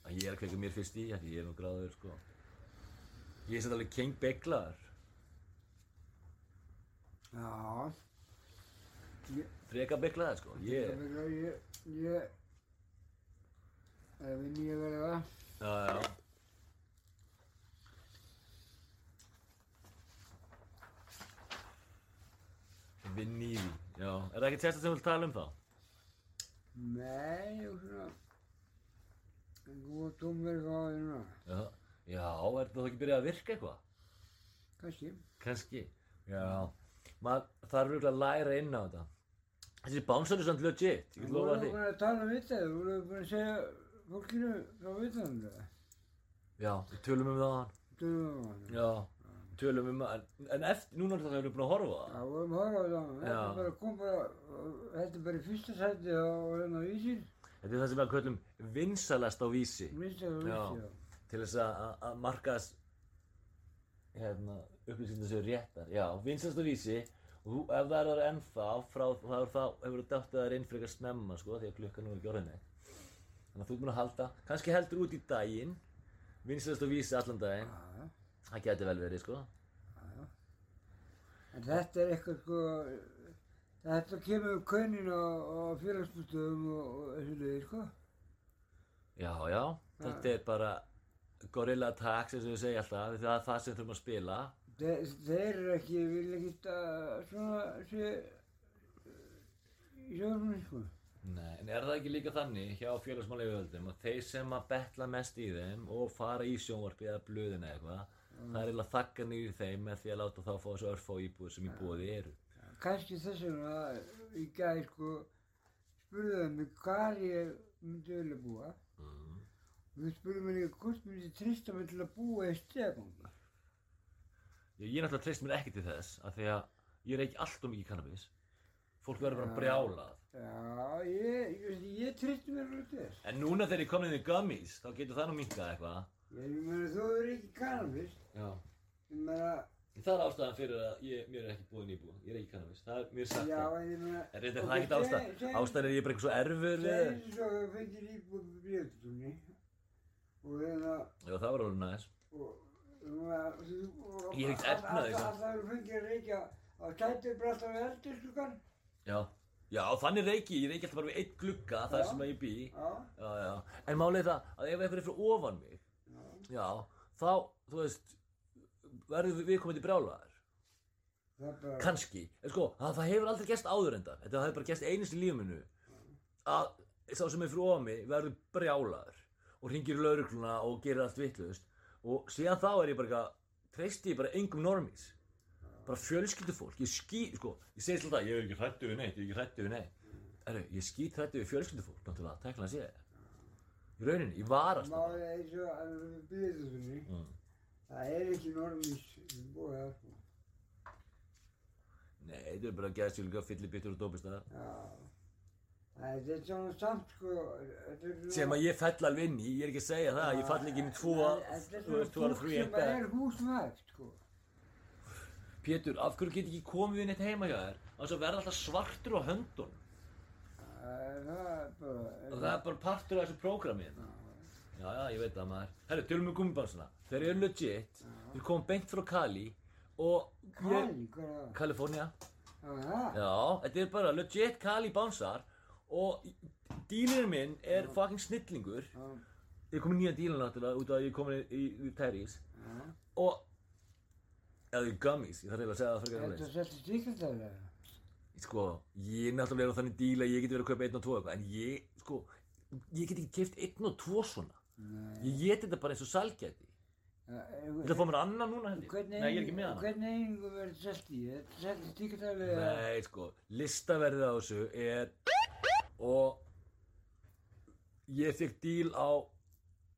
Að ég er að kveika mér fyrst í, því ég er nú gráður, sko. Ég er alveg king beglaður, já freka beglaður, sko. Ég, ég ég, ég ef ég nýja verið það já, já. Vinn í því, já. Er það ekki testa sem þú vilt tala um þá? Nei, og svona Góð tómverk á því núna Já, já, er það ekki byrjað að virka eitthvað? Kannski Kanski, já. Maður þarf virkulega að læra inn á þetta. Þessi bánsar er samt legit, ég get Þú lofa voru því. búin að tala um þetta, þú voru búin að segja fólkinu frá það Já, við tölum um það. Tölum við hann. Já, tölum um það. En, eftir, núna er það að við erum búin að horfa á Já, það. við vorum að horfa á það. Þetta er bara kom bara, þetta er bara í fyrsta sæti á hérna vísir. Þetta er það sem við kallum vinsalast á vísi. Að Já. vísi, já. Til þess að, að- að markas, hérna, upplýsingar séu réttar. Já, vinsalast á vísi. Og þú, ef það er það ennþá, frá, þá er það, hefur þú dátt að það er inn frekar snemma, sko, því að klukkan nú er ekki orðinni. Þannig að þú ert búin að halda, kannski heldur út í daginn, vinsalast á vísi allan daginn. Já, Það geti vel verið, sko. já. En þetta er eitthvað sko, þetta kemur um kaunin á félagsbústöðum og, og þessu leiði, sko. Já, já, þetta er bara gorilla attacks eins og við segja alltaf, það er það sem þurfum að spila. Þeir, þeir eru ekki, vil ekki að svona sé í sjóðunni, sko. Nei, en er það ekki líka þannig hjá félagsmála yfirvöldum að þeir sem að betla mest í þeim og fara í sjónvarpi eða blöðin eða eitthvað, það er eiginlega þakka niður í þeim með því að láta þá fá þessu örfá íbúð sem í búið eru. Kannski þess vegna í gæði, sko, spurðu það mig hvar ég myndi vilja búa. Mm. Og þú spurðu mig líka hvort myndi trista mig til að búa í stegangi. Ég, ég náttúrulega treyst mér ekki til þess að því að ég er ekki alltof mikið kannabis. Fólk verður bara brjálað. Já, ég, ég, ég tristi mér alveg til þess. En núna þegar ég komin inn í gummies, þá getur það nú minkað eitthvað. Ég meina, þú er ekki kannabis. Já. Meina, Það er ástæðan fyrir að ég, mér er ekki búið nýbúið. Ég er ekki kannabis. Það er mér sagt já, meina... En reynda það er ekkert ástæðan. Ástæðan er ég bara eitthvað svo erfur Ég er ekkert efnað í það. Það er fengið reykja á tættu bara alltaf við eldursklukan. Já. Já, þannig reiki ég. Reiki alltaf bara við eitt glugga þar sem ég bý. Já, Já. En málið það að ef eitthvað er fyrir ofan mig, já. já, þá, þú veist, verður við komið til brjálaðar. Það er bara... Kanski. En sko, það, það hefur aldrei gerst áður enda. Þetta hefur bara gerst einist í lífinu. Að sá sem er fyrir ofan mig verður brjálaður. Og ringir í laurugluna og gerir allt vitlaust. Og síðan þá er ég bara eitthvað, treysti ég bara engum normís. Bara fjölskyldufólk. Ég ský, sko, ég segi alltaf, ég er ekki hrættu við neitt, ég er ekki hrættu við neitt. Erru, ég skýt hrættu við fjölskyldufólk, náttúrulega, tekla að sé það. Í rauninni, ég varast það. Málið er svo að við bríðutúni. Mm. Það er ekki normís sem búið það, sko. Nei, þetta er bara gæðsjölga, fyllibittur og dópistæðar. Já. Það er svona samt, sko. þetta Sem að ég fell alveg inn í, ég er ekki að segja það, ég fall ekki inn í tvo, Þetta er svona og húsvægt, sko. Pétur, af hverju get ekki komið inn eitt heima hjá þér? Þannig að verða alltaf svartur á bara... Og það er bara partur af þessu prógrami hérna. Já, já, ég veit það maður. Herru, tölum við gummibansuna. Þeir eru legit, þeir komum beint frá Cali og. Kali, hvað er það? California. Já, þetta er bara legit Cali bánsar og dílirinn minn er fucking snillingur. Já, Ég er komin nýja dílinn náttúrulega út af að ég er komin í, í, í Terrís já. og eða í Gummies, ég þarf eiginlega að segja það fyrir Þetta að settir stíkastæðlega. Sko, ég er náttúrulega á þannig díl að ég geti verið að kaupa einn og tvo eitthvað en ég, sko, ég get ekki keft einn og tvo svona Nei. Ég get þetta bara eins og salgæti Ég ætla að fá mér annan núna Hvernig, Nei, ég er ekki með hana Hvernig einingu verður selt í? Þetta settir stíkastæðlega. Nei, sko, listaverðið á þessu er og ég fekk díl á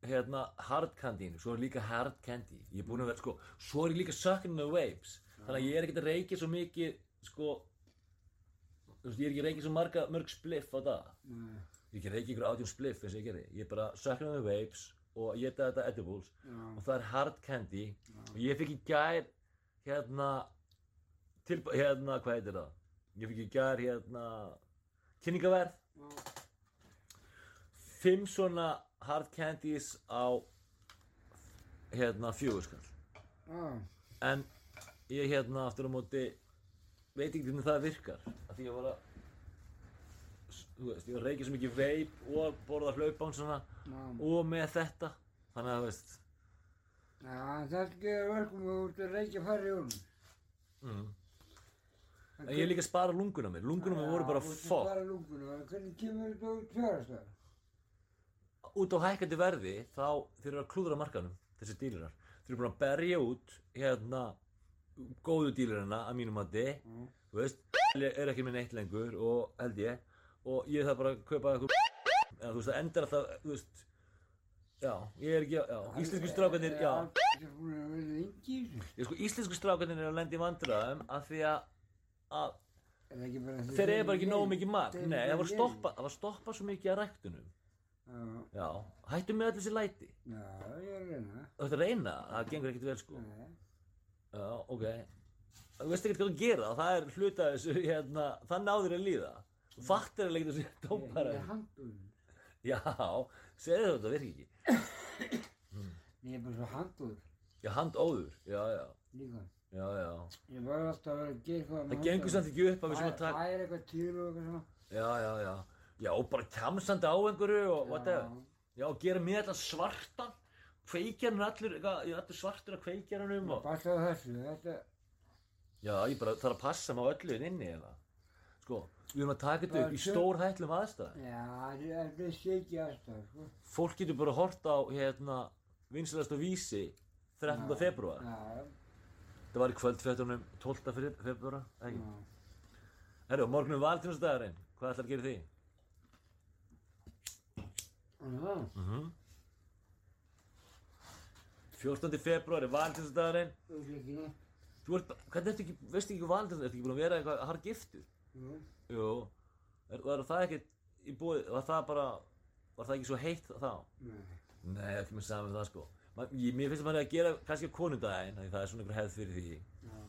hérna hard candy svo er líka hard candy. Ég er búinn að vera, sko, svo er ég líka sucking the waves þannig að ég er ekkert að reykja svo mikið sko þú veist, ég er ekki að reykja svo marga, mörg spliff á dag. Nei. ég er ekki að reykja ykkur átjón spliff eins og ég gerði ég er bara sucking the waves og ég geta þetta edibles. Já. og það er hard candy. Og ég fikk í gær hérna til, hérna, hvað heitir það? Ég fikk í gær hérna kynningaverð Já. Fimm svona hard candies á hérna fjögurskall Já. en ég hérna aftur á móti veit ekki hvernig það virkar af því ég var að þú veist, ég var að reykja svo mikið veip og borða hlaupán svona Já. og með þetta þannig að veist Já, þetta gerir verkum að þú ert að reykja færri í honum. mm. En ég er líka að spara lunguna mér lunguna mér voru bara að fokk spara lunguna. Hvernig kemur þetta út fjárhastæðar? út á hækkandi verði þá þeir eru að klúðra markanum þessi dílirar þeir eru búin að berja út hérna góðu dílirina að mínum mati Já. þú veist er ekki með neitt lengur og held ég og ég þarf bara að kaupa eitthvað eða þú veist það endar alltaf þú veist Já, ég er ekki, já, íslensku strákarnir, já. Það að. Ég sko, íslensku strákarnir er að lenda í vandræðum af því að, að þeir eru bara ekki nógu mikið. Þeir Nei, það var lélegir. stoppa, það var stoppa svo mikið að ræktunum. Já, Já, hættu með öll þessi læti. já, ég er að reyna. Þú ætti að reyna, það gengur ekkert vel sko. Nei, Já, ok. Þú veist ekkert hvað að gera það er hluta þessu, hérna, það náður að líða. Þú fattir að leggja þessu ég dómara. er handúðin. Já, segðu þetta, það virki ekki. Ég er bara svo handúður Já, handóður, já, já, líka. Já, já. Ég var alltaf að að gera eitthvað. Það gengur samt ekki upp að við sem að taka, Það er eitthvað til og eitthvað svona. já, já, já. Já, og bara kjamsandi á einhverju og whatever. Já, og gera mér þetta svarta, kveikjarinn allur, eitthvað, ég er allur svartur að kveikjarnum og... Passa þessu, þetta, Já, ég bara þarf að passa mig á öllu inn inni eða. Sko, við erum að taka þetta upp í stór hættlum aðstæðum. já, það er þetta séki aðstæð, sko. Fólk getur bara hort á, hérna, vinsalast á vísi 13. Já. februar. Já, Það var í kvöldfjötunum 12. fe- februar, ekki? já. Herru, morgun er valtíðnastæðarinn. Hvað ætlar að gera því? Já, Mm 14. februar er valtíðnastæðarinn. þú veist ekki neitt. Þú ert, hvernig ertu ekki, veistu ekki hvað valtíðnastæðarinn? Ertu ekki búin að vera eitthvað har giftur? Jú, Jú. Er, var það ekki í búið, var það bara, var það ekki svo heitt þá? nei. Nei, ekki með saman það sko. Ég, mér finnst að maður er að gera kannski á konundaginn, það er svona einhver hefð fyrir því. Já,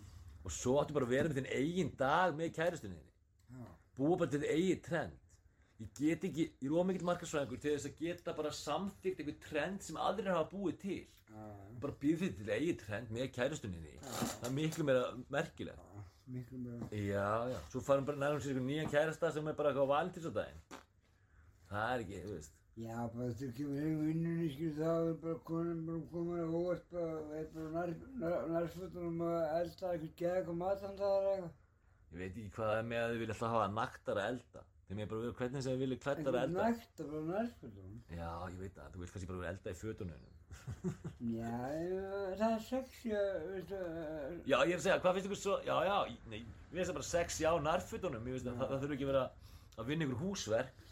Og svo áttu bara að vera með þinn eigin dag með já, Búa bara til þinn eigin trend. Ég get ekki, ég er ómikið markarsvæðingur til þess að geta bara samþygt einhver trend sem aðrir hafa búið til. já, Bara býð þið til eigin trend með kærustunni þinni. Það er miklu meira merkilegt. já, miklu meira. Já, já. Svo farum bara nærmum sér nýjan kærasta sem er bara á valentínsdaginn. Það er ekki, þú veist. Já, bara þú kemur heim í vinnunni, skil, þá er bara konan bara komin að óvart bara, og er bara nær, nær, nærfötunum að elda eitthvað geða eitthvað matandaðar eitthvað. Ég veit ekki hvað það er með að þið vilja alltaf hafa naktara elda. Þeim er bara að vera hvernig sem þið vilja klættara Eitthvað elda. nægt að bara nærfötunum. Já, ég veit það. Þú vilt kannski bara vera elda í fötunum. Já, ég- það er sexy að, veistu, að- Já, ég er að segja, hvað finnst ykkur svo, já, já, nei, við finnst það bara sexy á nærfötunum, ég veist að það, þurfi ekki að vera að vinna ykkur húsverk.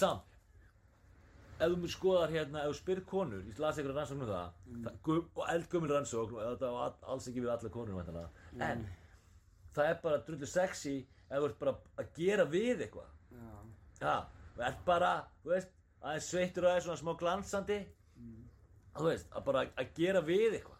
Samt, ef þú mér skoðar hérna, ef þú spyrir konur, ég las ykkur rannsókn um það, það gum, og eldgumil rannsókn, og þetta var all- alls ekki við allar konur, væntanlega, en það er bara drullu sexy ef þú ert bara að gera við eitthvað. já, Já, þú ert bara, þú veist, aðeins sveittur og aðeins svona smá glansandi, þú veist, að bara að gera við eitthvað.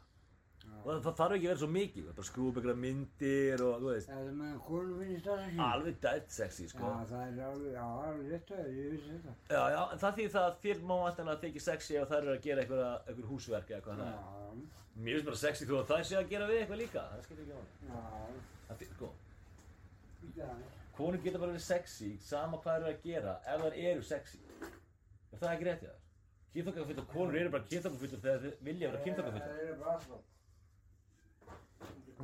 Og það, það þarf ekki að vera svo mikið, bara skrúpa ykkur myndir og, þú veist, það er með að konum finnist það sexy. alveg dætt sexy, sko. Já, það er alveg, já, alveg rétt að ég vissi þetta. Já, já, en það þýðir það að þér má vantanlega þykja sexy ef þær eru að gera eitthvað, eitthvað húsverk eða eitthvað Já, þannig. Mér finnst bara sexy þú að þær sé að gera við eitthvað líka, það skiptir ekki á hann. já, Það þýðir, sko, já, konur geta bara verið sexy, sama hvað eru að gera, ef þær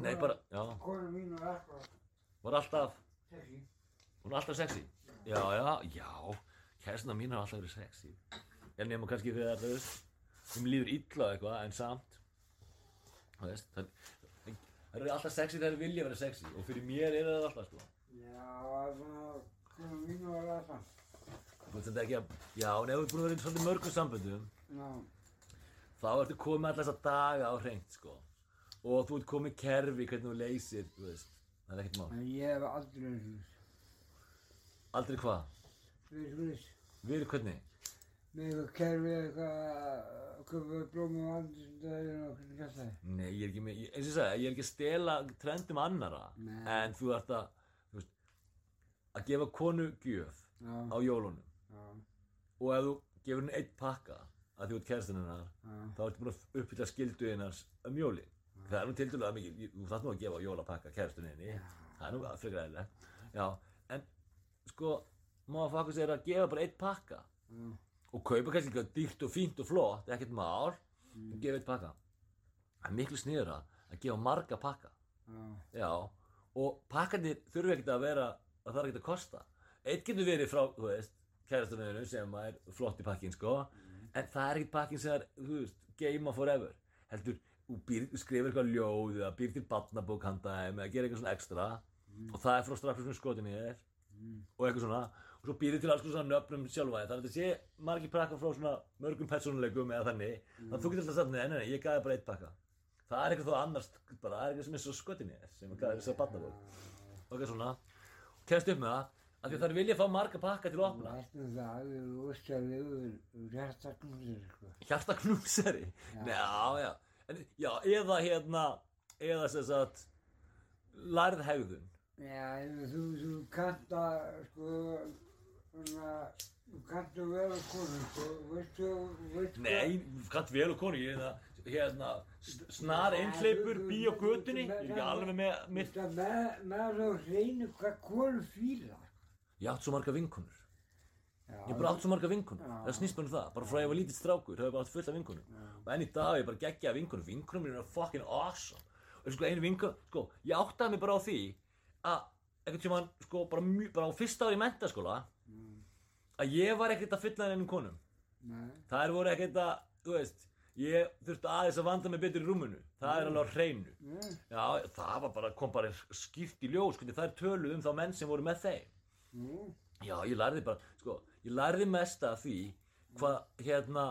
Nei, bara, já, Konum mín var alltaf var alltaf, sexy. hún er alltaf sexy. Já, já, já, kærsna mín har alltaf verið sexy. En nema kannski þegar, þú veist, þeim líður illa eitthvað, en samt, þú veist, það, það eru alltaf sexy þegar þeir vilja vera sexy og fyrir mér er það alltaf, sko. Já, svona, konum mín var alltaf. Þú veist, þetta er ekki að, já, en ef ert búin að vera í svolítið mörgum samböndum, Já, þá ertu komið alltaf þessa daga á hreint, sko. Og þú ert komið kerfi hvernig þú leysir, þú veist, það er ekkert mál. en ég hef aldrei verið svona. Aldrei hvað? Verið svona, Við hvernig? með eitthvað kerfi, eitthvað, köpa blómum og andisundaginn og hvernig gæst það. Nei, ég er ekki með, eins og ég sagði, ég er ekki að stela trendum annara, Nei. en þú ert að, þú veist, að gefa konu gjöf Já, á jólunum já, og ef þú gefur henni eitt pakka að þú ert kærastinn hennar, þá ertu búin að uppfylla skildu hennars um jólin. Það er nú til dælu að mikið, þú þarf nú að gefa jólapakka kærastinn henni, það er nú að frekar eðlilegt. Já, en sko, má að fakka sér að gefa bara eitt pakka já, og kaupa kannski eitthvað dýrt og fínt og flott, ekkert mál, og gefa eitt pakka. Það er miklu sniðura að gefa marga pakka. já, Já, og pakkarnir þurfi ekkert að vera, að það er ekkert að kosta. Eitt getur verið frá, þú veist, kærastunniðinu sem er flott í pakkin, sko, en það er ekkert pakkin sem er, þú veist, game forever. Heldur, býr, skrifir eitthvað ljóð eða býr til barnabók handa þeim eða gerir eitthvað svona ekstra og það er frá strafnum skotinni þér og eitthvað svona. Og svo býrði til alls svona nöfnum sjálfa þannig að þetta sé margir pakkar frá svona mörgum persónuleikum eða þannig. Þannig að þú getur alltaf sagt, nei, nei, nei, ég gæði bara eitt pakka. Það er eitthvað þó annars, bara, það er eitthvað sem er svo skotinni sem að gæði þess að batna bók og eitthvað svona, og kemst upp með það að það er vilja að fá marga pakka til að opna. Það, við erum óstæðið hjartaknúsir, sko. hjartaknúsari já, já, en, já, eða hérna eða sem sagt lærð hegðun Já, þú, þú kannt að, sko, svona, þú kannt að vera konur, sko, veistu, veistu Nei, kannt vel og konu, ég er það, hérna, snar einhleipur, bí á götunni, ég er ekki alveg með mitt. Þetta með, með það að reyna hvað konur fíla, sko. Ég átt svo marga vinkonur, Já, ég bara átt svo marga vinkonur, Já. það snýst bara um það, bara frá að ég var lítið strákur, það hef ég bara átt fullt af vinkonum. Og enn í dag hef ég bara geggjað vinkonum, vinkonum mínu er fucking awesome. Og sko, einu vinkon, sko, ég áttaði mig bara á því að, einhvern tímann, sko, bara, bara á fyrsta ári í mentaskóla, að ég var ekkert að fylla þennum konum. Nei, Það er voru ekkert að, þú veist, ég þurfti aðeins að vanda mig betur í rúmunu. Það er alveg á hreinu. nei, Já, það var bara, kom bara skýrt í ljós, hvernig það er töluð um þá menn sem voru með þeim. nú, Já, ég lærði bara, sko, ég lærði mest af því hvað, hérna,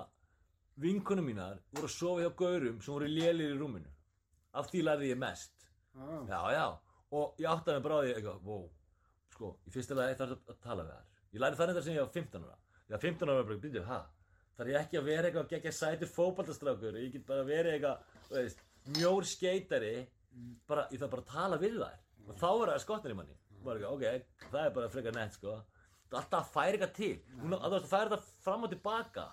vinkunum mínar voru að sofa hjá gaurum sem voru lélir í rúminu. Af því lærði ég mest. já, Já, já, og ég áttaði mig bara á því, eitthvað, wow, sko, í fyrsta lagi þarf að tala við þær. Ég lærði það reyndar sem ég var 15 ára. Já, 15 ára var bara, byrjuð, ha, þarf ég ekki að vera eitthvað að gegja sætur fótballtastrákur, ég get bara verið eitthvað, þú veist, mjór skeitari, bara, ég þarf bara að tala við þær. Og þá er það skotnir í manni. Bara ekki, ok, það er bara frekar nett, sko. Það alltaf að færa eitthvað til. Að þú veist, að færa þetta fram og tilbaka,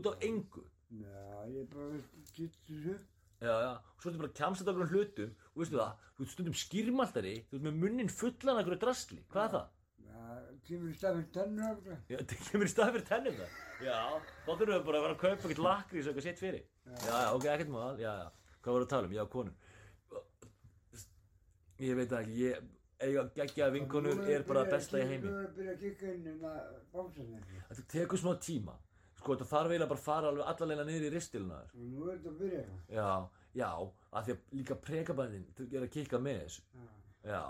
út af engu. Já, ég bara, getur þessu. Já, já, og svo ertu bara að kjamsa þetta okkur hlutum og veistu það, þú ert stundum skýrmaldari, þú ert með munnin fullan af einhverju drasli, hvað er það? Já, kemur í stafinn tennur af það. Já, það kemur í stað fyrir tennum það. Já, þá þurfum við bara að vera að kaupa eitthvað lakrís og eitthvað sitt fyrir. Já, já, ok, ekkert mál, já, já, hvað voru að tala um, já, konur. Ég veit það ekki, ég, eiga geggjaða vinkonur er bara það besta í heimi. Nú sko, þetta þarf eiginlega bara að fara alveg allarleina niður í ristiluna þér. Nú er þetta að byrja eitthvað. Já, já, af því að líka prekabæðin, er að kikka með þessu. Já. Já,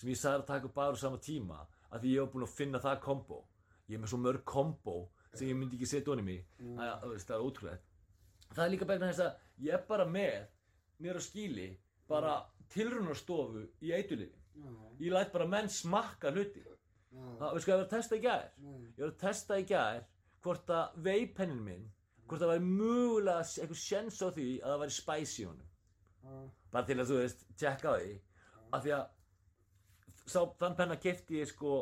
sem ég sagði að taka bara á sama tíma af því ég var búinn að finna það kombo. Ég er með svo mörg kombo sem ég myndi ekki setja honum í það, er- veist, það er ótrúlegt. Það er líka begna þess að ég er bara með niður á skíli bara tilrunarstofu í eitulífi ég læt bara menn smakka hluti. Það, veistu hvað ég var að testa í gær? Ég var að testa í gær hvort að veipennin minn hvort það væri mögulega eitthvað sjens á því að það væri spicy í honum já, bara til að þú veist, tjekka því af því að sá, þann penna kefti ég sko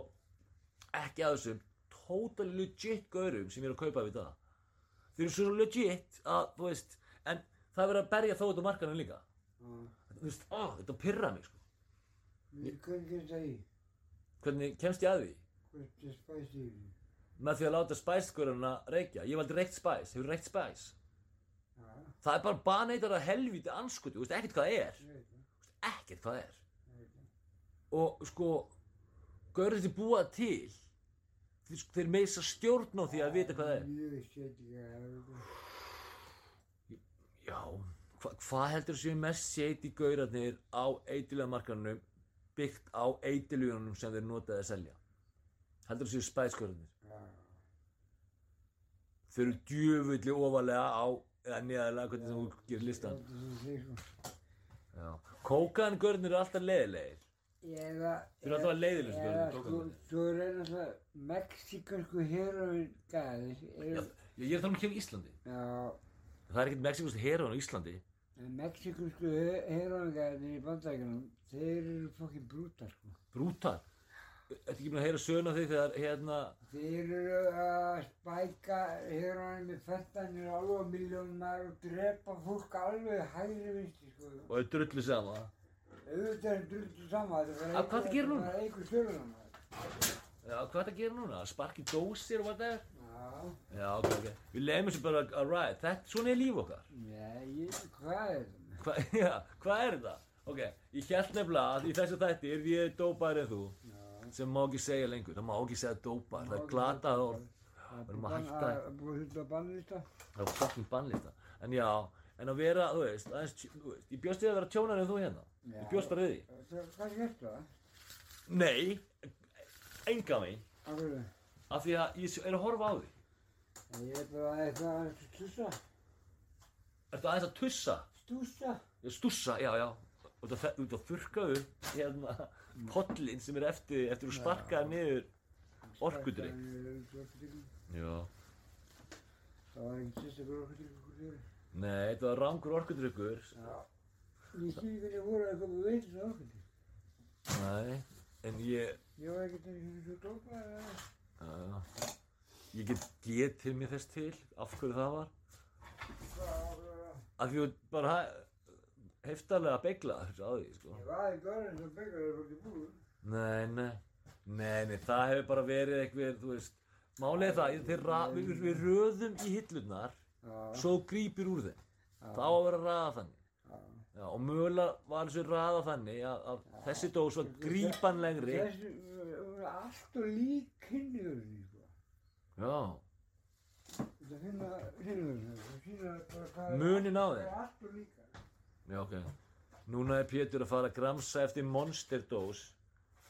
ekki að þessum totally legit gaurum sem ég er að kaupa við það þeir eru svo legit að, þú veist en það er verið að berja þó út á markanum líka já. þú veist, ó, þetta pyrra mig sko hvernig getur það í? hvernig kemst ég að því? Hvert er spæst í því? Með því að láta spæsguruna reykja. Ég valdi reykt spæs, hefur reykt spæs? Já, það er bara baneitar að helvíti anskuti, þú veist ekkert hvað það er. Þú veist ekkert hvað það er. Og sko gaurið sem búa til? Þeir, þeir meisa stjórn á því að vita hvað það er. Já, hva, hvað heldur séu mest séti gaurarnir á eitilega markanum byggt á eitilegunum sem þeir notaði að selja? Heldur séu spæsgaurarnir Þeir eru djöfulli ofalega á eða neðalega hvernig sem þú gerir listan. Þetta sem þeir kókan gaurarnir eru alltaf leiðilegir? Þeir eru alltaf að leiðilegustu eða, gaurarnir, sko, kókarnir. svo er einhverja mexikansku heroin er, ég er að tala um hér í Íslandi. Já, það er ekkert mexikost herón á Íslandi. Mexikansku heroin gæðir í bandækjunum, þeir eru fokkin brútar, sko. Ertu ekki búin að heyra söguna því þegar hérna Þeir eru að spæka heroin með fentanir alveg á miljónar og drepa fólk alveg hægri vinsti, sko. og er drullu sama Auðvitað er drullu sama, þetta Að hvað það gerir núna? Það er einhver stjórnum. Já, hvað er það að gera núna? Sparki dósir og whatever? Já, Já, ok, ok Við leiðum þessu bara að ride Þetta, svona er líf okkar ég, hvað er það? Hva, Já, hvað er þetta? Ok, ég held nefnilega að í þessu þætti er ég dópar en þú Já. Sem má ekki segja lengur, það má ekki segja dópar það er glatað orð, Það erum að hætta. að- Búið hluta bannlista? það er fucking bannlista en já, en að vera, þú veist, aðeins, þú veist ég bjóst við að vera tjónar en þú hérna ég bjóst bara við því Það- Hvað gerst það? Nei, enga mig Af hverju? af því að ég er að horfa á því. Ég er bara eitthvað að stússa, Ertu aðeins að tussa? stússa. Ég stussa, já, já. Út að, út að þurrka upp hérna pollin sem er eftir, eftir að þú sparkaði niður orkudrykk. Orkudrykk. Já. Það var ekki sérstaklega fyrir. Nei, þetta var rangur orkudrykkur. Já. Ég skil ekki hvernig voru að koma veit þessu orkudrykk. Nei, en ég, Ég var ekkert einu sinni svo að uh, ég get getið mér þess til af hverju það var. það. Af því þú bara heftalega begla þessu á því, sko. Ég var ekki orðin sem beggar það fólk í búið. Nei, nei, nei, nei, það hefur bara verið eitthvað, þú veist, málið það, þeir ra, við, við röðum í hillurnar, Já. svo grípir úr þeim. Það á að vera raða þannig. Já. Og mögulega var þessu raða þannig að, að þessi dós var grípanlegri. Þessu, hún er allt og lík hinniðurinn, sko. Já, Þetta finna Muninn á er allt og líka. Já, ok. Núna er Pétur að fara að gramsa eftir Monster dós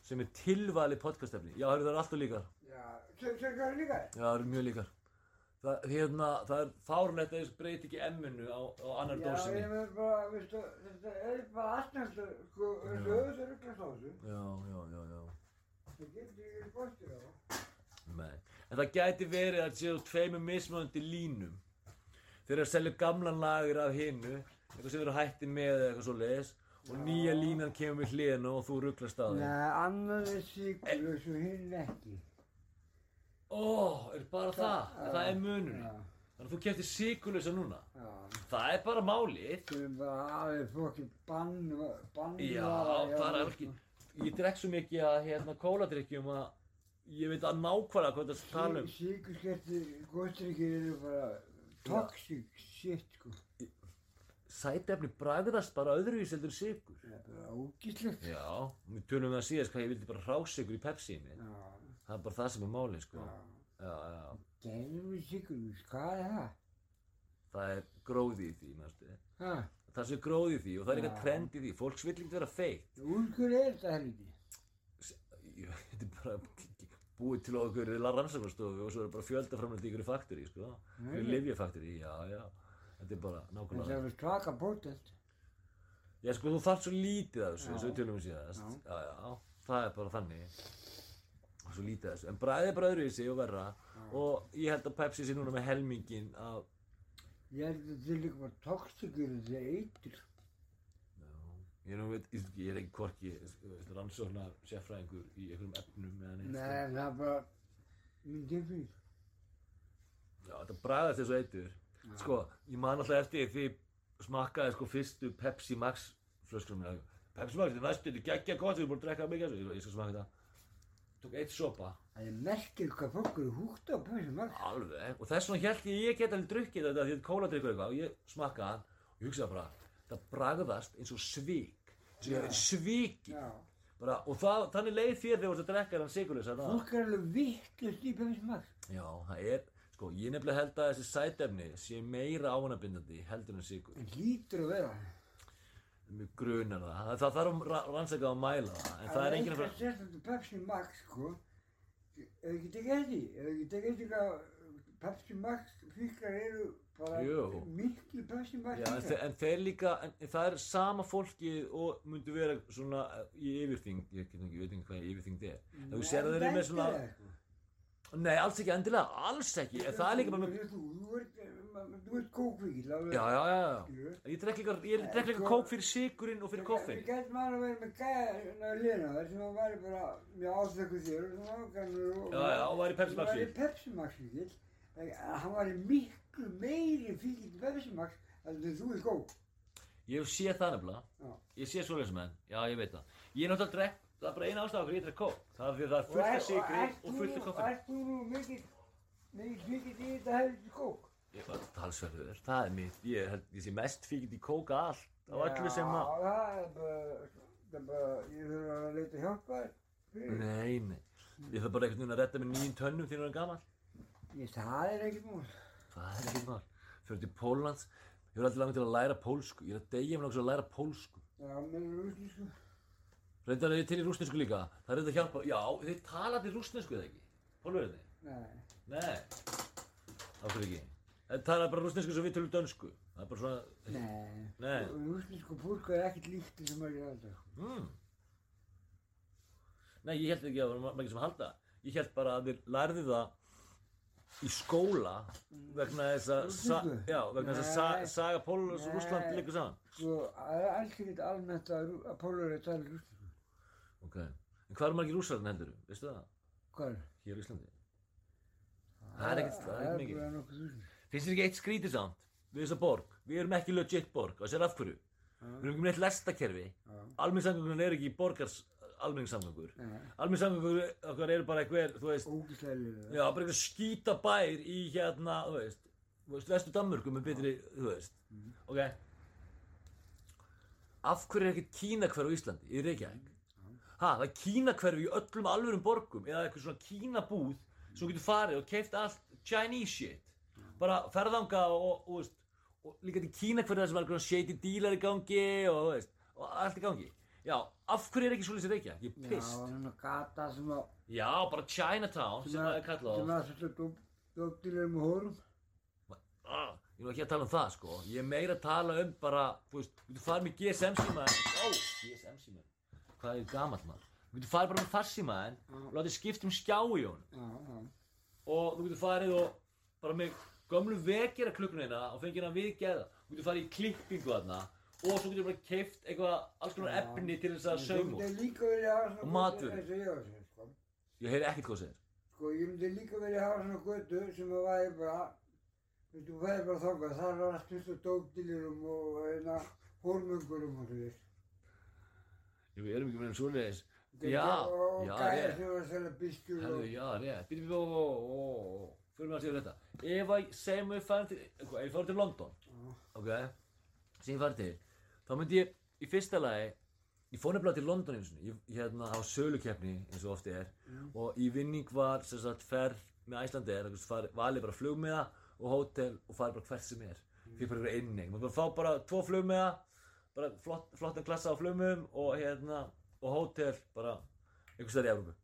sem er tilvalið podcastefni. Já, það er alltaf líkar. Já, sem sem hvað er líka? Já, það eru mjög líkar. Það, hérna, það er fárnætt að þess breyti ekki emminu á, á annar Já, dósinni. ég verð bara, veistu, þetta er bara aðstæðast, sko, þessu auðvitað er á þessu. Já, já, já, já. Það getur ekki kostir á. Nei. En það gæti verið að séu tveimur mismunandi línum. Þeir eru að selja gamlan lagur af hinnu, eitthvað sem eru hætti með eða eitthvað svo leiðis, og nýja línan kemur við hliðina og þú rugglast á þeim. Nei, annar er sigur og svo hinn ekki. Ó, er bara það? Já. Það er munurinn. Já, Þannig að þú keftir síkulösa núna. já. Það er bara málið. Það er bara aðeins fokkin bann, bann. Já, það er ekki. Ég drekk svo mikið að hérna kóladrykkjum að ég veit að nákvæmlega hvað það tala um. Sigurskerti góðstrykkir eru bara toxic shit, sko. Sætefni bragðast bara öðruvísi heldur sigur. Það er bara ógíslegt. Já, við tölum um það síðast hvað ég vildi bara hrásigur í Pepsi-inu. Já, Það er bara það sem er málið, sko. já. Já, já. Gerfi sigur, hvað er það? Það er gróði í því, mannstu. Hæ? Það sem er gróði í því og það er eitthvað trend í því. Fólk vill ekki vera feitt. Úr hverju er þetta? Ég- Þetta er bara búið til okkur rannsóknarstofu og svo er bara fjöldaframlega í ykkur faktori, sko. Nei. Já, já. Þetta er bara nákvæmlega. er svaka pótelt. Já, sko, þú þarf svo lítið af þessu, eins og við tölum um síðast. Já. Já, já, það er bara þannig. Svo lítið af þessu. En bræðið er bara öðruvísi og verra. Og ég held að Pepsi sé núna með helmingin af... Ég held að þetta líka bara toxikur, þetta er eitur. Já, ég nú veit, ég er ekki hvorki rannsóknar sérfræðingur í einhverjum efnum eða neitt. Nei, það er bara mín tilfinning. Já, þetta bræðast þessu eitur. Sko, ég man alltaf eftir því smakkaði sko fyrstu Pepsi Max flöskunum minna. Pepsi Max, þetta er næstu, þetta er geggja gott, við erum búin að drekka mikið af þessu. Ég skal smaka þetta. Tók eitt sopa. Það er merkir hvað fólk eru húgt á pæsum marg. Alveg, og þess vegna held ég ég get alveg drukkið þetta því að kóladrykkur eitthvað og ég smakkaði hann og ég hugsaði bara, það bragðast eins og er sviki Já. bara, og það, þannig leið þér þegar þú ert að drekka hann sigurlösa. Fólk er alveg vittlust sko, ég nefnilega held að þessi sætefni sé meira áhannabindandi heldur en sigur. Það lítur að vera. Mjög grunar það, það, þarf að ra- rannsaka og mæla það, en það er enginn að Það er fara, eitthvað sérstaklega Pepsi Max, sko. Ef ekki tekið eftir, því, ef ekki tekið eftir hvað Pepsi Max fíklar eru bara miklu Pepsi Max já, en, þe en þeir líka, en, en það er sama fólkið og myndu vera svona eh, í yfirþyngd, ég ekki, veit ekki hvað yfirþyngd er. Ef þú sér að þeir eru með svona. Nei, alls ekki endilega, alls ekki, en það er líka bara með, Þú, ert, þú ert kókvíkil, alveg. já, já, já, ég drekk líka, ég drekk líka kók fyrir sigurinn og fyrir Við koffein. gætum alveg verið með gæða hlýna þar sem hann væri bara mjög ástökkuð þér og svona ágannur og... Já, já, og væri Pepsi Max Hann væri fíll. Pepsi Max fíkil. Hann væri miklu meiri fíkil til Pepsi Max heldur en þú er kók. Ég séð það nefnilega, Já. ég sé svoleiðis það. Er að er bara eina ástæða okkur ég drekk kók, það er því að það er fullt af sigri og fullt af koffein. Ert þú nú mikið, mikið fíkil í þetta heldur kók? Ég var talsverður, það er mitt, ég held, ég sé mest fíkild í kóka allt, á öllu sem að, Já, það er bara, það er bara, ég þurfa að leita hjálpar. fyrir. nei, nei, ég þarf bara einhvern veginn að redda með nýjum tönnum þegar hann er gammal. Ég, það Reyndar er ég til í rúsnesku líka, það er þetta að hjálpa, já, þeir tala til rúsnesku eða ekki, pólverðinni. Nei. Nei. Hverju ekki? Það tala bara rúsnesku sem við tölum dönsku. Það er bara svona... Nei. Nei. Rúsnesku púrka er ekkert líkt þessum að ég alltaf. Mm. Nei, ég held ekki að það var margir sem halda. Ég held bara að þið lærðu það í skóla vegna þess að sa, Rússnesku? já, vegna þess að sa, saga Pólunars og. Rússland liggur saman. Sko, það er alls Ok. En hvað eru margir rússarinn heldur? Veistu það? Hvað er? Hér á Íslandi. Það er ekkert, það er ekkert mikið. Það er nokkuð þúsund. Finnst þér ekki eitt skrítið samt við þessa borg? Við erum ekki legit borg og sér af hverju. Við erum ekki með eitt lestakerfi. Já. Almenningssamgöngur eru ekki borgars almenningssamgöngur. Nei. Almenningssamgöngur okkar eru bara einhver, þú veist, Ógislega liður. já, bara einhver skýta bær í hérna, þú veist, þú veist, vestu Danmörku með betri, þú veist, ok. Af hverju er ekkert kínakverf á Íslandi, í Reykjavík? Ha, það er kínakverf í öllum alvörum borgum eða eitthvað svona kínabúð sem getur farið og keift allt Chinese shit. Bara ferðanga og, og, og, veist, og líka til kínakverf það sem er eitthvað shady dílar í gangi og, veist, og allt í gangi. Já, af hverju er ekki svolítið í Reykjavík? Ég er Já, pissed. hann að gata sem að... Já, bara Chinatown sem það er kallað Sem að dóttilega með hórum. ah, Ég er ekki að tala um það sko Ég er meira að tala um bara Þú veist, þú farið með GSM símaðin Ó, GSM símaðin Hvað er gamall maður Þú getur farið bara með farsímaðin Og látið skipta um skjá í honum. Og þú getur farið og Bara með gömlu vekjara klukkunina Og fengið hérna við geða. Þú getur farið í klippingu þarna Og svo getur bara keift eitthvað Alls konar efni til þess að Þú hafa Og og ég sko. Ég heyri ekkert hvað segir. Sko, ég myndi líka verið að hafa svona götu sem að væri bara, þú veist, þú fæði bara þangað, þar var allt fullt af dópdýlirum og hérna hórmungurum og þú veist. Við erum ekki með um svoleiðis. Já, já, rétt. já, rétt. Býtum við og, fyrir mig að segja þetta. Ef að, segjum við farin til, ef ég farið til London, ok, sem ég farið til, þá myndi ég, í fyrsta lagi, ég fór nefnilega til London eins og ég, hérna, á sölukeppni, eins og ofti er, og í vinning var, sem sagt, ferð með Æslandi er, valið bara flugmiða og hótel og farið bara hvert sem er. Fyrir bara einning. Maður fá bara tvo flugmiða, bara flott, flottan klassa á flugmiðum og hérna, og hótel bara einhvers staðar í Európu.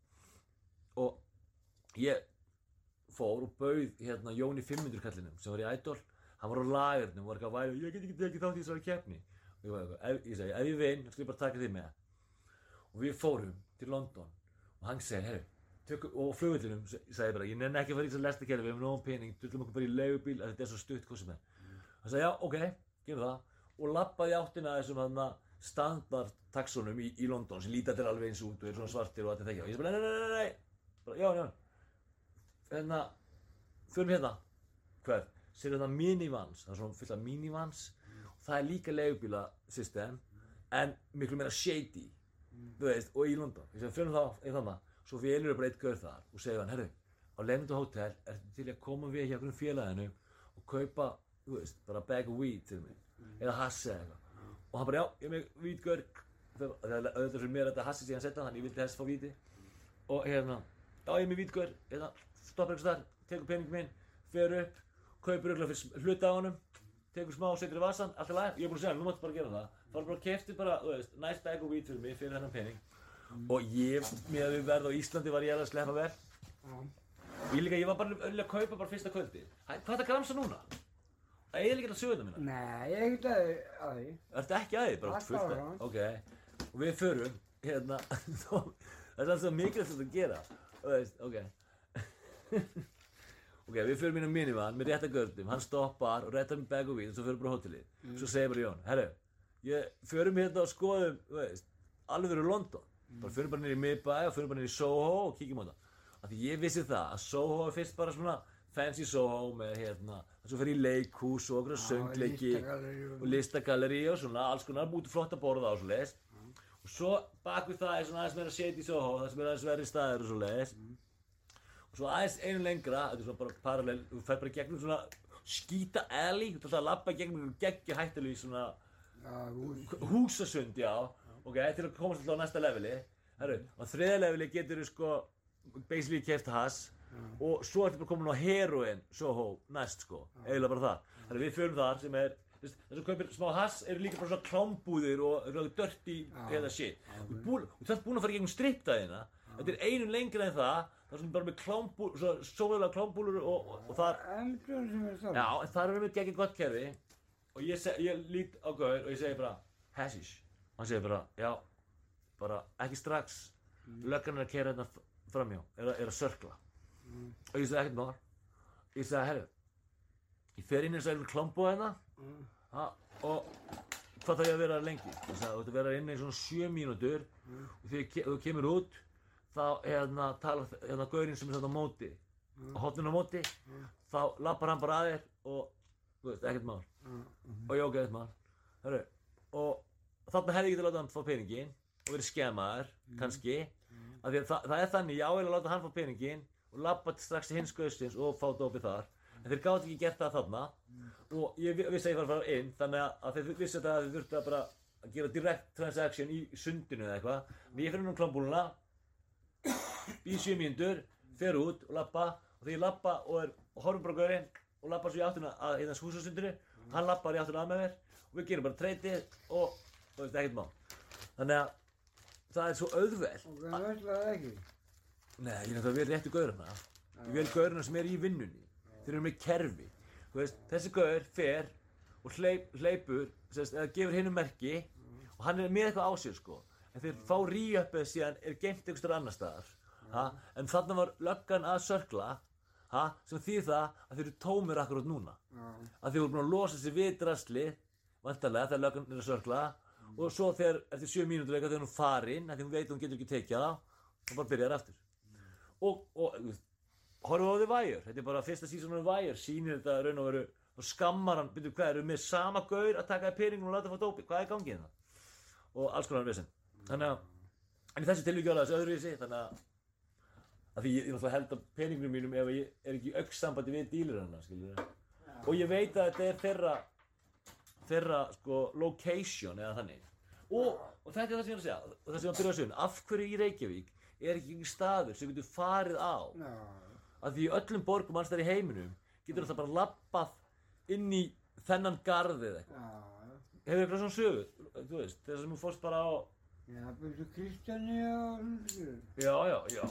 Og ég fór og bauð hérna Jóni 500 kallinum sem var í Idol. Hann var á lagernum og var eitthvað að væri ég get ekki tekið þátt í þessari keppni. Og ég var eitthvað, ég segi, ef ég vinn, þá skal ég bara taka þig með. Og við fórum til London og hann segi, herru og flugvöldinum sagði bara, ég nenni ekki að fara í þessari lestakerfi, við hefum nógum pening, dullum okkur bara í leigubíl að þetta er svo stutt, hvað sem er. Hann sagði, já, ok, gerum það og lappaði áttina þessum þarna standard taxonum í, í London sem líta til alveg eins út og eru svona svartir og allt þetta ekki og ég sagði bara, nei, nei, nei, nei, bara, já, já. Hérna, förum hérna. Hver, sér þetta minivans. Það er svona fullt af minivans. Það er líka leigubíla system en miklu meira shady þú veist, og í London. Ég segi, förum þá, einn þannig svo velur við bara eitt gaur þar og segja hann, herru, á Leonardo Hotel er til að koma við hjá einhverjum félaginu og kaupa, þú veist, bara bag of weed til mig, eða hassi eða eitthvað. Og hann bara, já, ég er með vítgaur það er auðvitað fyrir mér að þetta hassi síðan setja þannig ég vildi helst fá víti. Og hérna, já, ég er með vítgaur hérna, stoppar einhvers þar, tekur pening minn fer upp, kaupir auðvitað fyrir hluta á honum tekur smá, setur í vasan, allt er læg ég er búin að segja, nú máttu bara gera það. Fara bara að kefti bara, þú veist, nice bag of weed fyrir mig fyrir þennan pening. Og ég, með að við verð á Íslandi var ég alveg að sleppa vel. Og ég líka, ég var bara að kaupa bara fyrsta kvöldi hvað er það gramsa núna? Það er ekki að söguna mína Nei, ég hef ekki að að því. Ertu ekki að því? Bara fullt að, ok. Og við förum, hérna það er alltaf mikilvægt að gera. Þú veist, ok. Ok, við förum inn á minivan með rétta gördum, hann stoppar og réttar með bag og vín og svo förum við bara á hótelið. Svo segir bara Jón, herru, ég förum hérna og skoðum, þú veist alveg verið London, bara förum bara niður í miðbæ og förum bara niður í Soho og kíkjum á það. Því ég vissi það að Soho er fyrst bara svona fancy Soho með hérna, þess að fyrir í leikhús og okkur söngleiki og- og listagalleri og svona alls konar búið flott að borða á svo leiðis og svo bak við það er svona aðeins meira shady Soho það sem er aðeins verri staðir og svo leiðis og svo aðeins einu lengra þetta er svona bara parallel þú fer bara gegnum svona skýta alley þú alltaf að labba gegnum geggja hættulega svona Já, hús. húsasund já. Ok, til að komast alltaf á næsta leveli. Herru, á þriða leveli getur þú sko basically keft hass og svo ertu bara komin á heroin Soho næst sko, eiginlega bara það. Herru, við förum þar sem er þess að kaupir smá hass eru líka bara svona klámbúðir og Já. hérna shit. Og þú ert búin að fara í gegnum strippdæðina Þetta er einum lengra en það, það er svona bara með klámbúl, svona sólega klámbúlur og, og, og sem er það. já, en þar erum við geggið gott kerfi. Og ég, seg, ég lít á Gaur og ég segi bara, hashish. Hann segir bara, já, bara ekki strax, löggan er að kera hérna f- framjá, er, að- er að sörkla. Og ég segi ekkert mál. Ég segi, herru, ég fer inn eins og einu klámbú hérna, ha, og hvað þarf ég að vera lengi? Ég sagði, þú ert að vera inn í svona sjö mínútur og þegar ke- þú kemur út þá hérna talar hérna gaurinn sem er þetta á móti á hotninu á móti þá lappar hann bara að þér og þú veist, ekkert mál og ég ok, ekkert mál Heru, og þarna hefði ég getið að láta hann fá peningin og verið skemmaður, kannski að það, er þannig, ég ável að láta hann fá peningin og lappa strax til hins guðsins og fá dópið þar. En þeir gátt ekki gert það þarna. Og ég vi- vissi að ég var að fara inn þannig að, þeir vissi að þeir þurftu að bara að gera direct transaction í sundinu eða eitthvað. En ég fyrir á klámbúluna í sjö mínútur, fer út og lappa og þegar ég lappa og er og horfum bara á gaurinn og lappa svo í áttuna að hérna húsasundinu hann lappar í áttuna að með mér og við gerum bara treytið og þú veist ekkert má þannig að það er svo auðvelt. Og það veitlaði ekki. Nei, ég er náttúrulega vel réttu gaurina Ég vel gaurina sem er í vinnunni. Þeir eru með kerfi. Veist, Þessi gaur fer og hleyp, hleypur sérst, eða gefur hinn um merki og hann er með eitthvað á sér sko. En þeir fá ríöppið síðan er geimt einhver stöður annar staðar ha? en þarna var löggan að sörkla ha? sem þýð það að þeir eru tómir akkurát núna. Að þeir voru búin að losa sér við drasli vantarlega þegar löggan er að sörkla. Og svo þegar eftir sjö mínútur eitthvað þegar hún farin að því hún veit að hún getur ekki tekið það og bara byrjar aftur og, og horfum á The Wire. Þetta er bara fyrsta sísónu The Wire sýnir þetta raun og veru og skammar hann, byrju hvað eru með sama gaur að taka í peningum og láta fá dópi, hvað er gangið hérna? Og alls konar vissin þannig að, en í þessu tilvíkju alveg þessu öðruvísi þannig að, að því ég, ég náttúrulega held að peningunum mínum ef ég er ekki í aukssambandi við dílurana skiljur og ég veit að þetta er þeirra þeirra sko location eða þannig. Og, og þetta er það sem ég er að segja og það sem ég er að byrja að segja af hverju í Reykjavík er ekki einhver staður sem getur farið á Já. að því öllum borgum alls þar í heiminum getur það bara lappað inn í þennan garð eða eitthvað Já. hefur eitthvað svona sögu, þú veist, þess að þú fórst bara á Já, byrju Kristjáni og já, já, já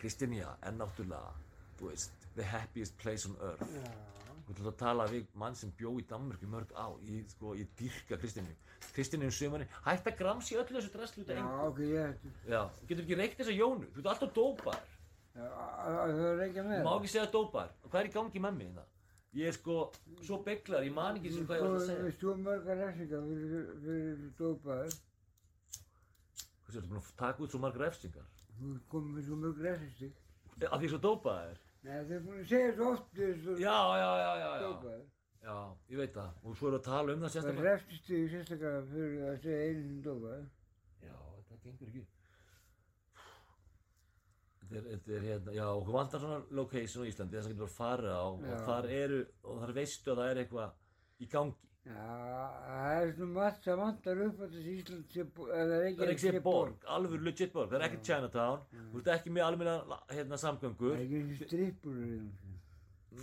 Kristjánía er náttúrulega, þú veist, the happiest place on earth Já. Þú ætlum að tala við mann sem bjó í Danmark í mörg á, ég, sko, ég dyrka Kristjánu. Kristjánu um sömurinn, hætt að gramsi öllu þessu draslu út af Já, engu. ok, ég hættu. Já, getur ekki reykt þessa jónu, þú ert alltaf dópar. Já, að það er Þú með. má ekki segja dópar. Hvað er í gangi með mig það? Ég er sko svo beiglar, ég man ekki sem hvað ég var að Þú segja. veist þú margar refsingar fyrir, fyrir dópaður. Hvað séu, þú búin að taka út svo margar refsingar? Þú Nei, þau er búin að segja svo oft þessu Já, já, já, já, já. dópaður. Já, ég veit það. Og svo við að tala um það Það sérstaklega. refstist þig sérstaklega fyrir að segja einu dópaður. Já, þetta gengur ekki. Þetta er, þetta er hérna, já, okkur vantar svona location á Íslandi þess að getur bara farið á Já. og þar eru, og þar veistu að það er eitthvað í gangi. Já, það er svona margt sem vantar upp að þessi Ísland sé, bo- eða Það er ekki Reykjavík sér borg, alveg legit borg, það er ekki Chinatown, þú ert ekki með almenna hérna, Það samgöngur. er ekki þessi strippur í þessu.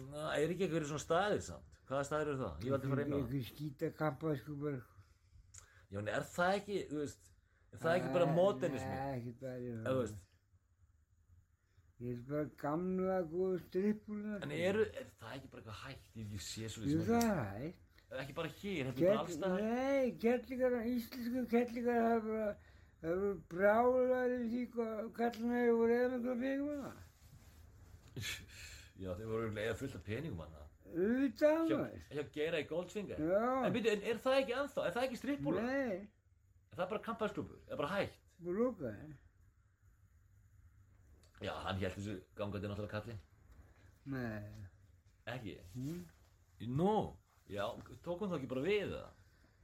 Það er ekki eitthvað svona staðir samt. Hvaða staðir eru það? Ég var aldrei að fara inn á það. Ekki skýta kampa, sko bara. Já, en er það ekki, þú veist, er það ekki bara modernismi? Nei, ekki bara, já. Eða, þú veist, Ég er bara gamla, góða strippurna. en eru, er það ekki bara eitthvað hægt? Ég ekki séð svo Það. Ekki bara hér, þetta er bara alls Kell- staðar. Nei, kettlingar, íslensku kettlingar það eru brálar í því hvað kallina hefur voru eða hvað fengum það. Já, þeir voru eða fullt af peningum. Auðvitað Hjá, maður. hjá Geira í Goldfinger. En byrju, en er það ekki ennþá? Er það ekki strippbúla? Nei, Er það bara kampaðsklubur? Er bara hægt? það. Já, hann held þessu gangandi náttúrulega kallinn. Nei. Ekki? Hún? Nú, já, tók hún þá ekki bara við það?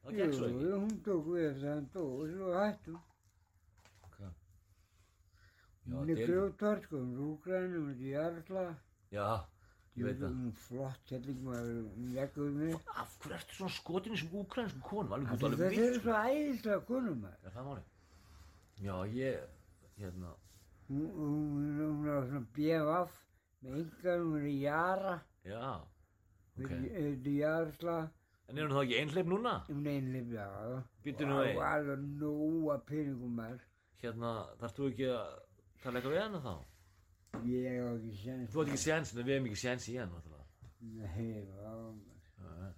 Það gekk svo ekki. Jú, hún tók við eftir að hann dó og svo hættum. Hvað? Já, Hún er grjótvart, sko, hún er úgræn, hún er í jarðla. Já, ég veit það. Hún er flott kettling, maður, hún leggur mig. Af hverju ertu svona skotin í þessum úkransku konum? Alveg Af gútt alveg vilt. er svo æðislega konum maður. Er það máli? Já, ég, hérna, Hún, er svona BFF með engar, hún er í Jara, já, ok. þetta er Jarsla En er hún þá ekki einhleip núna? um einlif, já. Bíddu nú Og við. alveg nóga peningum er. Hérna, þarfst þú ekki að tala eitthvað við hana þá? Ég hef ekki sens. Þú átt ekki séns, en við hefum ekki séns í náttúrulega. Nei, já. Já,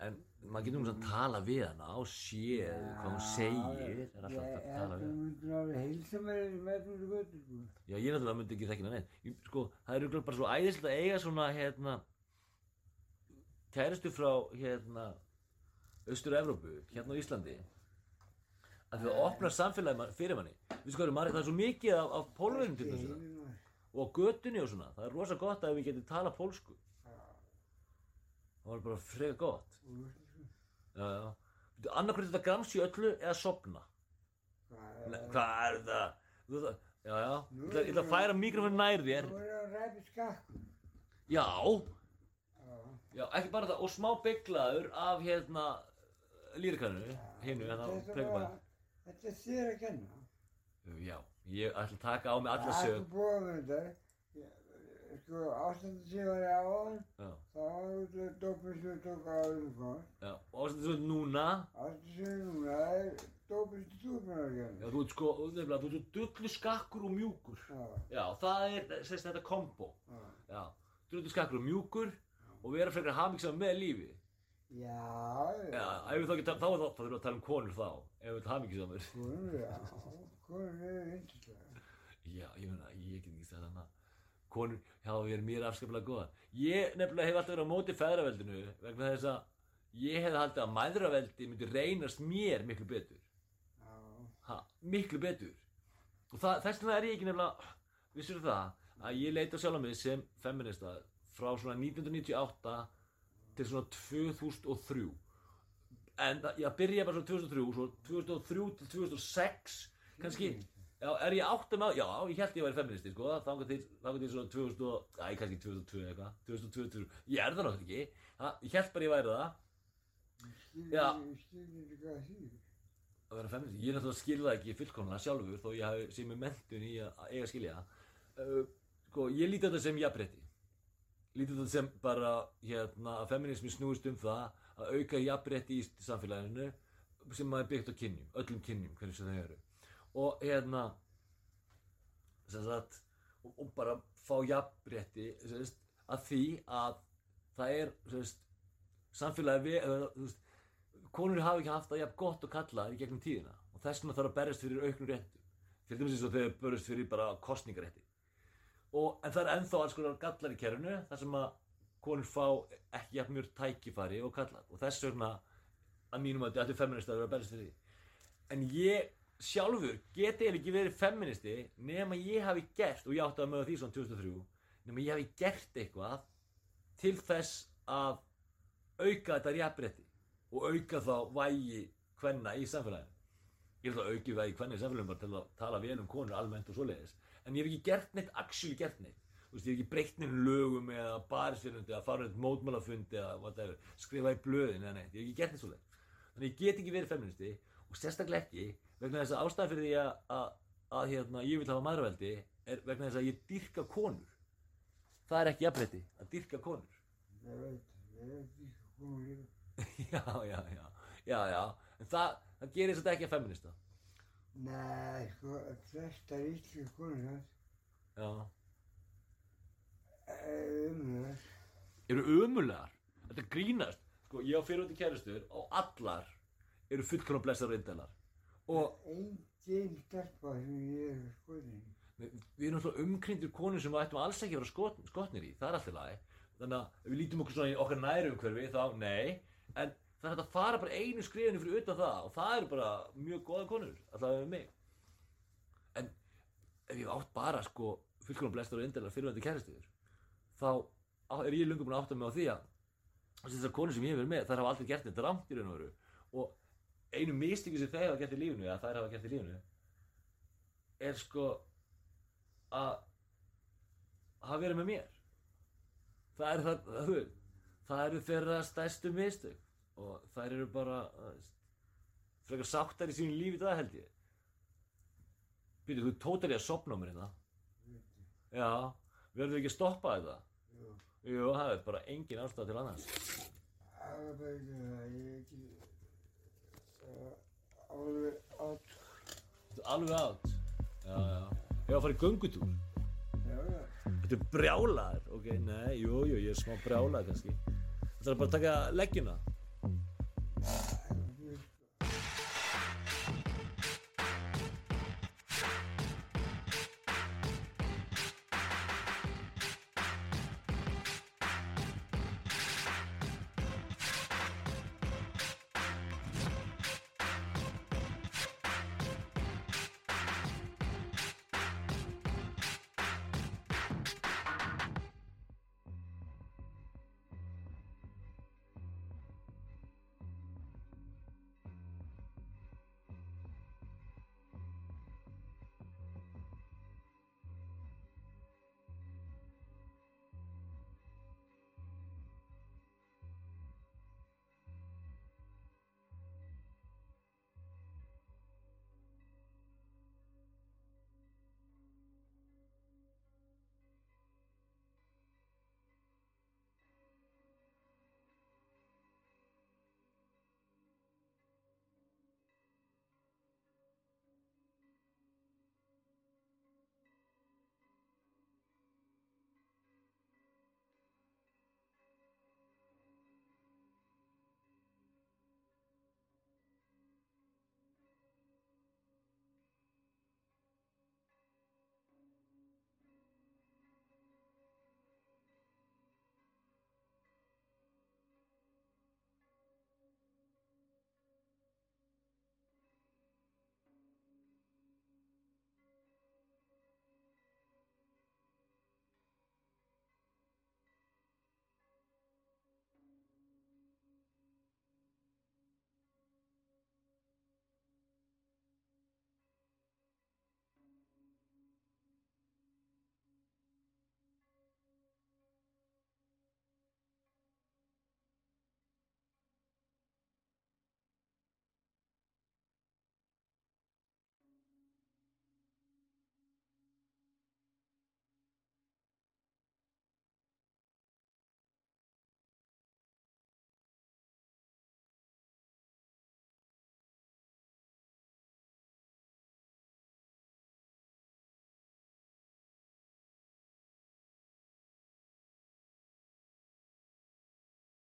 En maður getur um að tala við hana og séð hvað hún segir. Er alltaf að tala við mér sko. Já, ég náttúrulega myndi ekki neitt. Ég- Sko, það er örugglega bara svo æðislega að eiga svona, hérna, kæristu frá, hérna, Austur-Evrópu, hérna á Íslandi. Að því að opna samfélagi fyrir manni. Við sko, Marek, það er svo mikið af, af pólverðum til þess að. Heimur, Og á götunni og svona. Það er rosa gott að við getum tala pólsku. Það var bara freka gott. Já, já. Annarkvæmt þetta grams í öllu eða sopna. Hvað er það? Það? Já, já. Ég ætla- að færa mikrofon nær þér. Þú er að ræpa skakkum. Já, Já. já, ekki bara það. Og smá bygglaður af hérna lýrikannu, hinu, hérna prekabæð. bara- Þetta er þér að kenna. Já, ég ætla að taka á mig alla Það er sög. búið með þetta. Sko, ástandi sem var ég á hann, Já, þá var þetta dópið sem tók á öðru kom. já. Og ástæðið svo núna, Ástandi sem núna er dópið sem þú búin að já, gera. þú ert sko, nefnilega, þú svo dullu skakkur og mjúkur. Já, Já, það er, sérst þetta kombo. já. Já, dullu skakkur og mjúkur og vera frekar hamingsam með lífi. Já, Já, ef við þá ekki, þá er það, þá þurfum við að tala um konur þá, ef við hamingssamur. Konur, já. Konur eru yndislega. Já, ég meina, ég get ekki sagt þannig að konur hafa verið mér afskaplega góða. Ég nefnilega hef alltaf verið á móti feðraveldinu vegna þess að ég hef haldið að mæðraveldi myndi reynast mér miklu betur. Já, Ha, miklu betur. Og það, þess vegna er ég ekki nefnilega, vissur það, að ég leita sjálf á mig sem feminista frá svona 1998 til svona 2003. En það- ég byrja bara svona 2003, svo 2003 til 2006, kannski, já, er ég átt með, já, ég held ég væri feministi, sko, þangar til, þangar til svona 2000, og- æ, kannski 2002 eða eitthvað, 2002, ég er það náttúrulega ekki, ha, ég held bara ég væri það, Já. Að vera feministi, ég er náttúrulega skil það ekki fullkomlega sjálfur þó ég hafi sé með mentun í að að eiga að skilja það. Uh, sko, ég líti þetta sem jafnrétti líti þetta sem bara hérna að feminismi snúist um það að auka jafnrétti í samfélaginu sem maður byggt á kynjum, öllum kynjum hvernig sem þau eru. Og hérna sagt og, og bara fá sagt, að því að það er sagt, samfélagi við, konur hafa ekki haft það jafn gott og kallaðar í gegnum tíðina. Og þess vegna þarf að berjast fyrir réttum. Til dæmis eins og þegar berjast fyrir bara kostningarétti og en það er ennþá alls konar gallar í kerfinu þar sem að konur fá ekki jafn mjög tækifæri og kallar og þess vegna að mínum að þetta er feminist að vera að berjast fyrir því en ég sjálfur geti eiginlega ekki verið feministi nema ég hafi gert og ég átti að möða því svona 2003 nema ég hafi gert eitthvað til þess að auka þetta jafnrétti og auka þá vægi hvenna í samfélaginu. Ég er þá aukið vægi hvenna í samfélaginu bara til að tala vel um konur almennt og svoleiðis. En ég hef ekki gert neitt, actually gert neitt. Veist, ég hef ekki breytt neitt lögum eða barisfyrnundi eða neitt mótmálafundi eða whatever, skrifa í blöðin eða neitt. Ég hef ekki gert neitt svoleiðis. Þannig ég get ekki verið feministi og sérstaklega ekki vegna þess að ástæðan fyrir því að, að, að hérna, ég vil hafa maðurveldi er vegna þess að ég dyrka konur. Það er ekki jafnrétti, að dyrka konur. Ég veit, ég veit ekki konur já, já, já, já, já, en það, það gerir þetta ekki að feminista. Nei, sko, flestar íslenska konur hans Já. er umhverfar. Eru ömulegar, þetta grínast, sko, ég á fyrirhundi kæristur og allar eru fullkona blessar og indelar. Og Engin stelpa sem ég er skoðin. við, erum náttúrulega umkringdir konur sem við ættum alls ekki að vera skot, skotnir í, það er alltaf lagi. Þannig að við lítum okkur svona í okkar næru umhverfi, þá nei, en það er hægt að fara bara einu skrifinu fyrir utan það og það eru bara mjög góða konur, alltaf með mig. En ef ég átt bara sko fullkomlega blestar og indelar fyrirvændi kæristuður þá er ég lungu búin að átta mig á því að þessar konur sem ég hef verið með þær hafa aldrei gert þetta rámt í raun og veru. Og einu mistingu sem þeir hafa gert í lífinu eða þær hafa gert í lífinu er sko að hafa verið með mér. Það er það, það, það eru þeirra stærstu mistök og þær eru bara frekar sáttar í sínu lífi dag held ég Býtu, þú tótar ég að sopna á mér hérna Já, verður ekki að stoppa þetta? Jú. Jú, það er bara engin ástæð til annars það er bara ekki það, ég er ekki uh, alveg átt, Þú ert alveg átt. Já, já. Ég var að fara í göngutúr. já, já. Þetta er brjálaður, ok, nei, jú, jú, ég er smá brjálaður kannski. Það er bara að taka leggjuna. Uh,